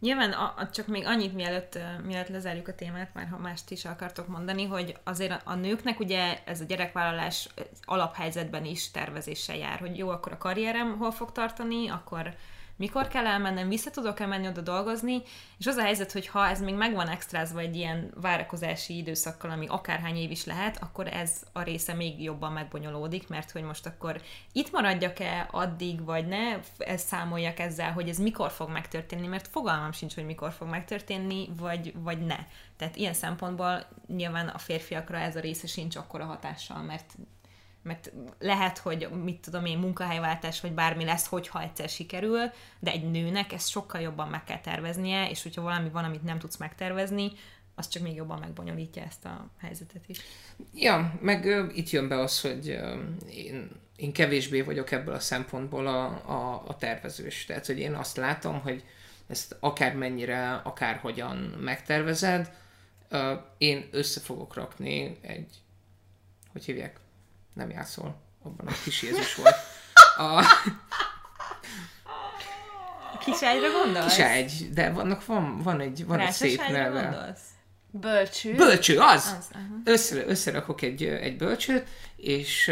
Nyilván a, csak még annyit, mielőtt, mielőtt lezárjuk a témát, már ha mást is akartok mondani, hogy azért a, nőknek ugye ez a gyerekvállalás alaphelyzetben is tervezéssel jár, hogy jó, akkor a karrierem hol fog tartani, akkor mikor kell elmennem, vissza tudok-e menni oda dolgozni, és az a helyzet, hogy ha ez még megvan extrázva egy ilyen várakozási időszakkal, ami akárhány év is lehet, akkor ez a része még jobban megbonyolódik, mert hogy most akkor itt maradjak-e addig, vagy ne, ezt számoljak ezzel, hogy ez mikor fog megtörténni, mert fogalmam sincs, hogy mikor fog megtörténni, vagy, vagy ne. Tehát ilyen szempontból nyilván a férfiakra ez a része sincs akkora hatással, mert mert lehet, hogy mit tudom én, munkahelyváltás, vagy bármi lesz, hogyha egyszer sikerül, de egy nőnek ezt sokkal jobban meg kell terveznie, és hogyha valami van, amit nem tudsz megtervezni, az csak még jobban megbonyolítja ezt a helyzetet is. Ja, meg ö, itt jön be az, hogy ö, én, én kevésbé vagyok ebből a szempontból a, a, a tervezős. Tehát, hogy én azt látom, hogy ezt akármennyire, akárhogyan megtervezed, ö, én össze fogok rakni egy, hogy hívják? Nem játszol. Abban a kis Jézus volt. A Kiságyra gondolsz? kis egy, de vannak, van, van egy, van egy szép neve. gondolsz? Bölcső. Bölcső, az! Az, aha. Össze, összerakok egy, egy bölcsőt, és,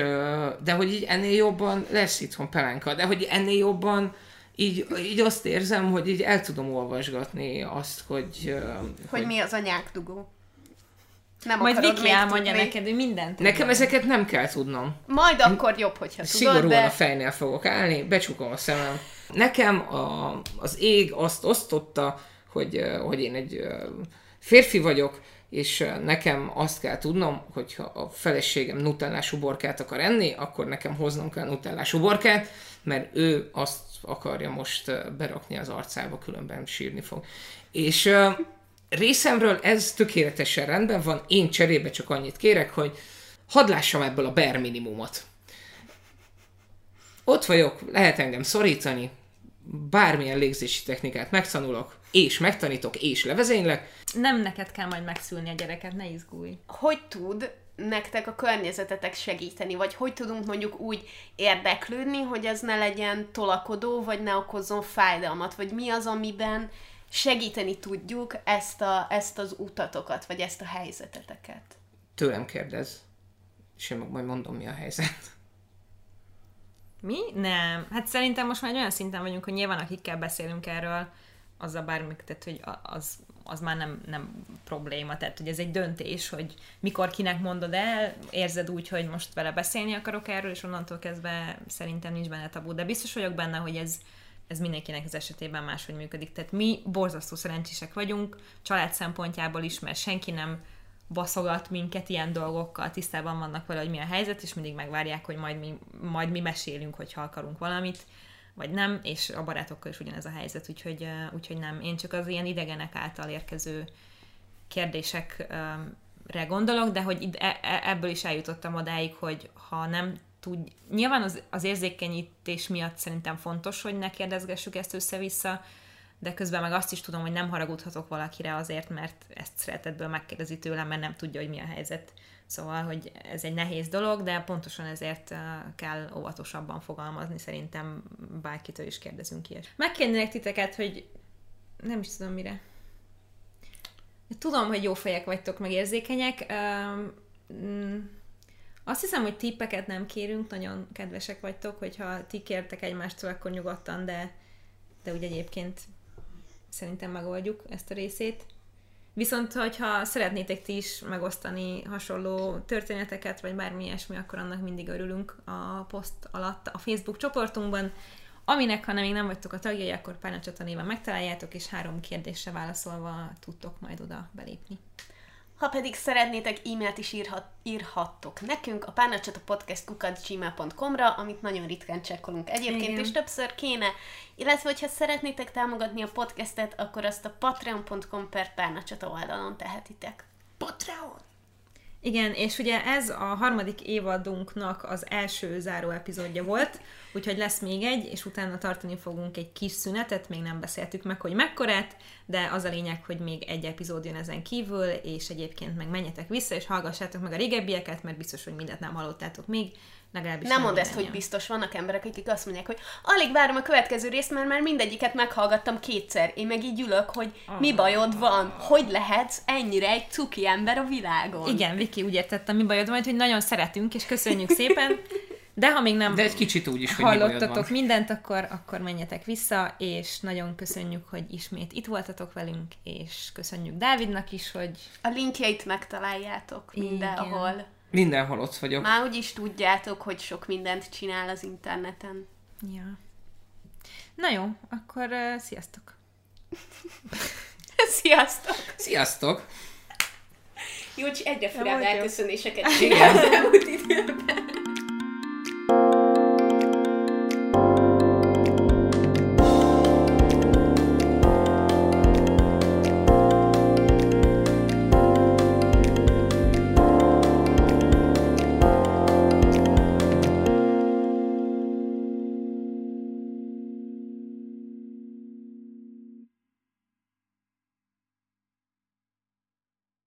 de hogy így ennél jobban lesz itthon pelánka, de hogy ennél jobban így, így azt érzem, hogy így el tudom olvasgatni azt, hogy... ö, Hogy mi az anyák dugó. Nem Majd Viki még elmondja tudni. neked, ő mindent Nekem ezeket nem kell tudnom. Majd akkor jobb, hogyha tudod, Szigorúan de... a fejnél fogok állni, becsukom a szemem. Nekem a, az ég azt osztotta, hogy, hogy én egy férfi vagyok, és nekem azt kell tudnom, hogy ha a feleségem nutellás uborkát akar enni, akkor nekem hoznom kell nutellás uborkát, mert ő azt akarja most berakni az arcába, különben sírni fog. És részemről ez tökéletesen rendben van, én cserébe csak annyit kérek, hogy hadd lássam ebből a bare minimumot. Ott vagyok, lehet engem szorítani, bármilyen légzési technikát megtanulok, és megtanítok, és levezénylek. Nem neked kell majd megszülni a gyereket, ne izgulj. Hogy tud nektek a környezetetek segíteni, vagy hogy tudunk mondjuk úgy érdeklődni, hogy ez ne legyen tolakodó, vagy ne okozzon fájdalmat, vagy mi az, amiben segíteni tudjuk ezt, a, ezt az utatokat, vagy ezt a helyzeteteket? Tőlem kérdez, és én meg majd mondom, mi a helyzet. Mi? Nem. Hát szerintem most már egy olyan szinten vagyunk, hogy nyilván akikkel beszélünk erről, az a bármi, tehát hogy az, az már nem, nem probléma. Tehát, hogy ez egy döntés, hogy mikor kinek mondod el, érzed úgy, hogy most vele beszélni akarok erről, és onnantól kezdve szerintem nincs benne tabu. De biztos vagyok benne, hogy ez, ez mindenkinek az esetében máshogy működik. Tehát mi borzasztó szerencsések vagyunk, család szempontjából is, mert senki nem baszogat minket ilyen dolgokkal, tisztában vannak vele, hogy mi a helyzet, és mindig megvárják, hogy majd mi, majd mi mesélünk, hogyha akarunk valamit, vagy nem, és a barátokkal is ugyanez a helyzet, úgyhogy, úgyhogy nem. Én csak az ilyen idegenek által érkező kérdésekre gondolok, de hogy e, e, ebből is eljutottam odáig, hogy ha nem tud, nyilván az, az érzékenyítés miatt szerintem fontos, hogy ne kérdezgessük ezt össze-vissza, de közben meg azt is tudom, hogy nem haragudhatok valakire azért, mert ezt szeretetből megkérdezi tőlem, mert nem tudja, hogy mi a helyzet. Szóval, hogy ez egy nehéz dolog, de pontosan ezért kell óvatosabban fogalmazni, szerintem bárkitől is kérdezünk ilyet. Megkérnélek titeket, hogy nem is tudom mire. Tudom, hogy jó fejek vagytok, meg érzékenyek. Mm, azt hiszem, hogy tippeket nem kérünk, nagyon kedvesek vagytok, hogyha ti kértek egymástól, akkor nyugodtan, de, de úgy egyébként szerintem megoldjuk ezt a részét. Viszont, hogyha szeretnétek ti is megosztani hasonló történeteket, vagy bármi ilyesmi, akkor annak mindig örülünk a poszt alatt a Facebook csoportunkban, aminek, ha még nem vagytok a tagjai, akkor Párnacsata néven megtaláljátok, és három kérdésre válaszolva tudtok majd oda belépni. Ha pedig szeretnétek, e-mailt is írhat, írhattok nekünk a párnacsata podcast gmail.com-ra, amit nagyon ritkán csekkolunk egyébként, Igen. és többször kéne. Illetve, hogyha szeretnétek támogatni a podcastet, akkor azt a patreon.com per párnacsata oldalon tehetitek. Patreon! Igen, és ugye ez a harmadik évadunknak az első záró epizódja volt, úgyhogy lesz még egy, és utána tartani fogunk egy kis szünetet, még nem beszéltük meg, hogy mekkorát, de az a lényeg, hogy még egy epizód jön ezen kívül, és egyébként meg menjetek vissza, és hallgassátok meg a régebbieket, mert biztos, hogy mindent nem hallottátok még, Legalábbis nem mondd ezt, hogy biztos vannak emberek, akik azt mondják, hogy alig várom a következő részt, mert már mindegyiket meghallgattam kétszer. Én meg így ülök, hogy mi bajod van? Hogy lehetsz ennyire egy cuki ember a világon? Igen, Viki, úgy értettem, mi bajod van, hogy nagyon szeretünk, és köszönjük szépen. De ha még nem De egy kicsit úgy is, hogy hallottatok mindent, akkor, akkor menjetek vissza, és nagyon köszönjük, hogy ismét itt voltatok velünk, és köszönjük Dávidnak is, hogy... A linkjeit megtaláljátok mindenhol. Igen. Mindenhol ott vagyok. Már úgyis tudjátok, hogy sok mindent csinál az interneten. Ja. Na jó, akkor uh, sziasztok! sziasztok! Sziasztok! Jó, egyre furán elköszönéseket csinálsz az elmúlt időben.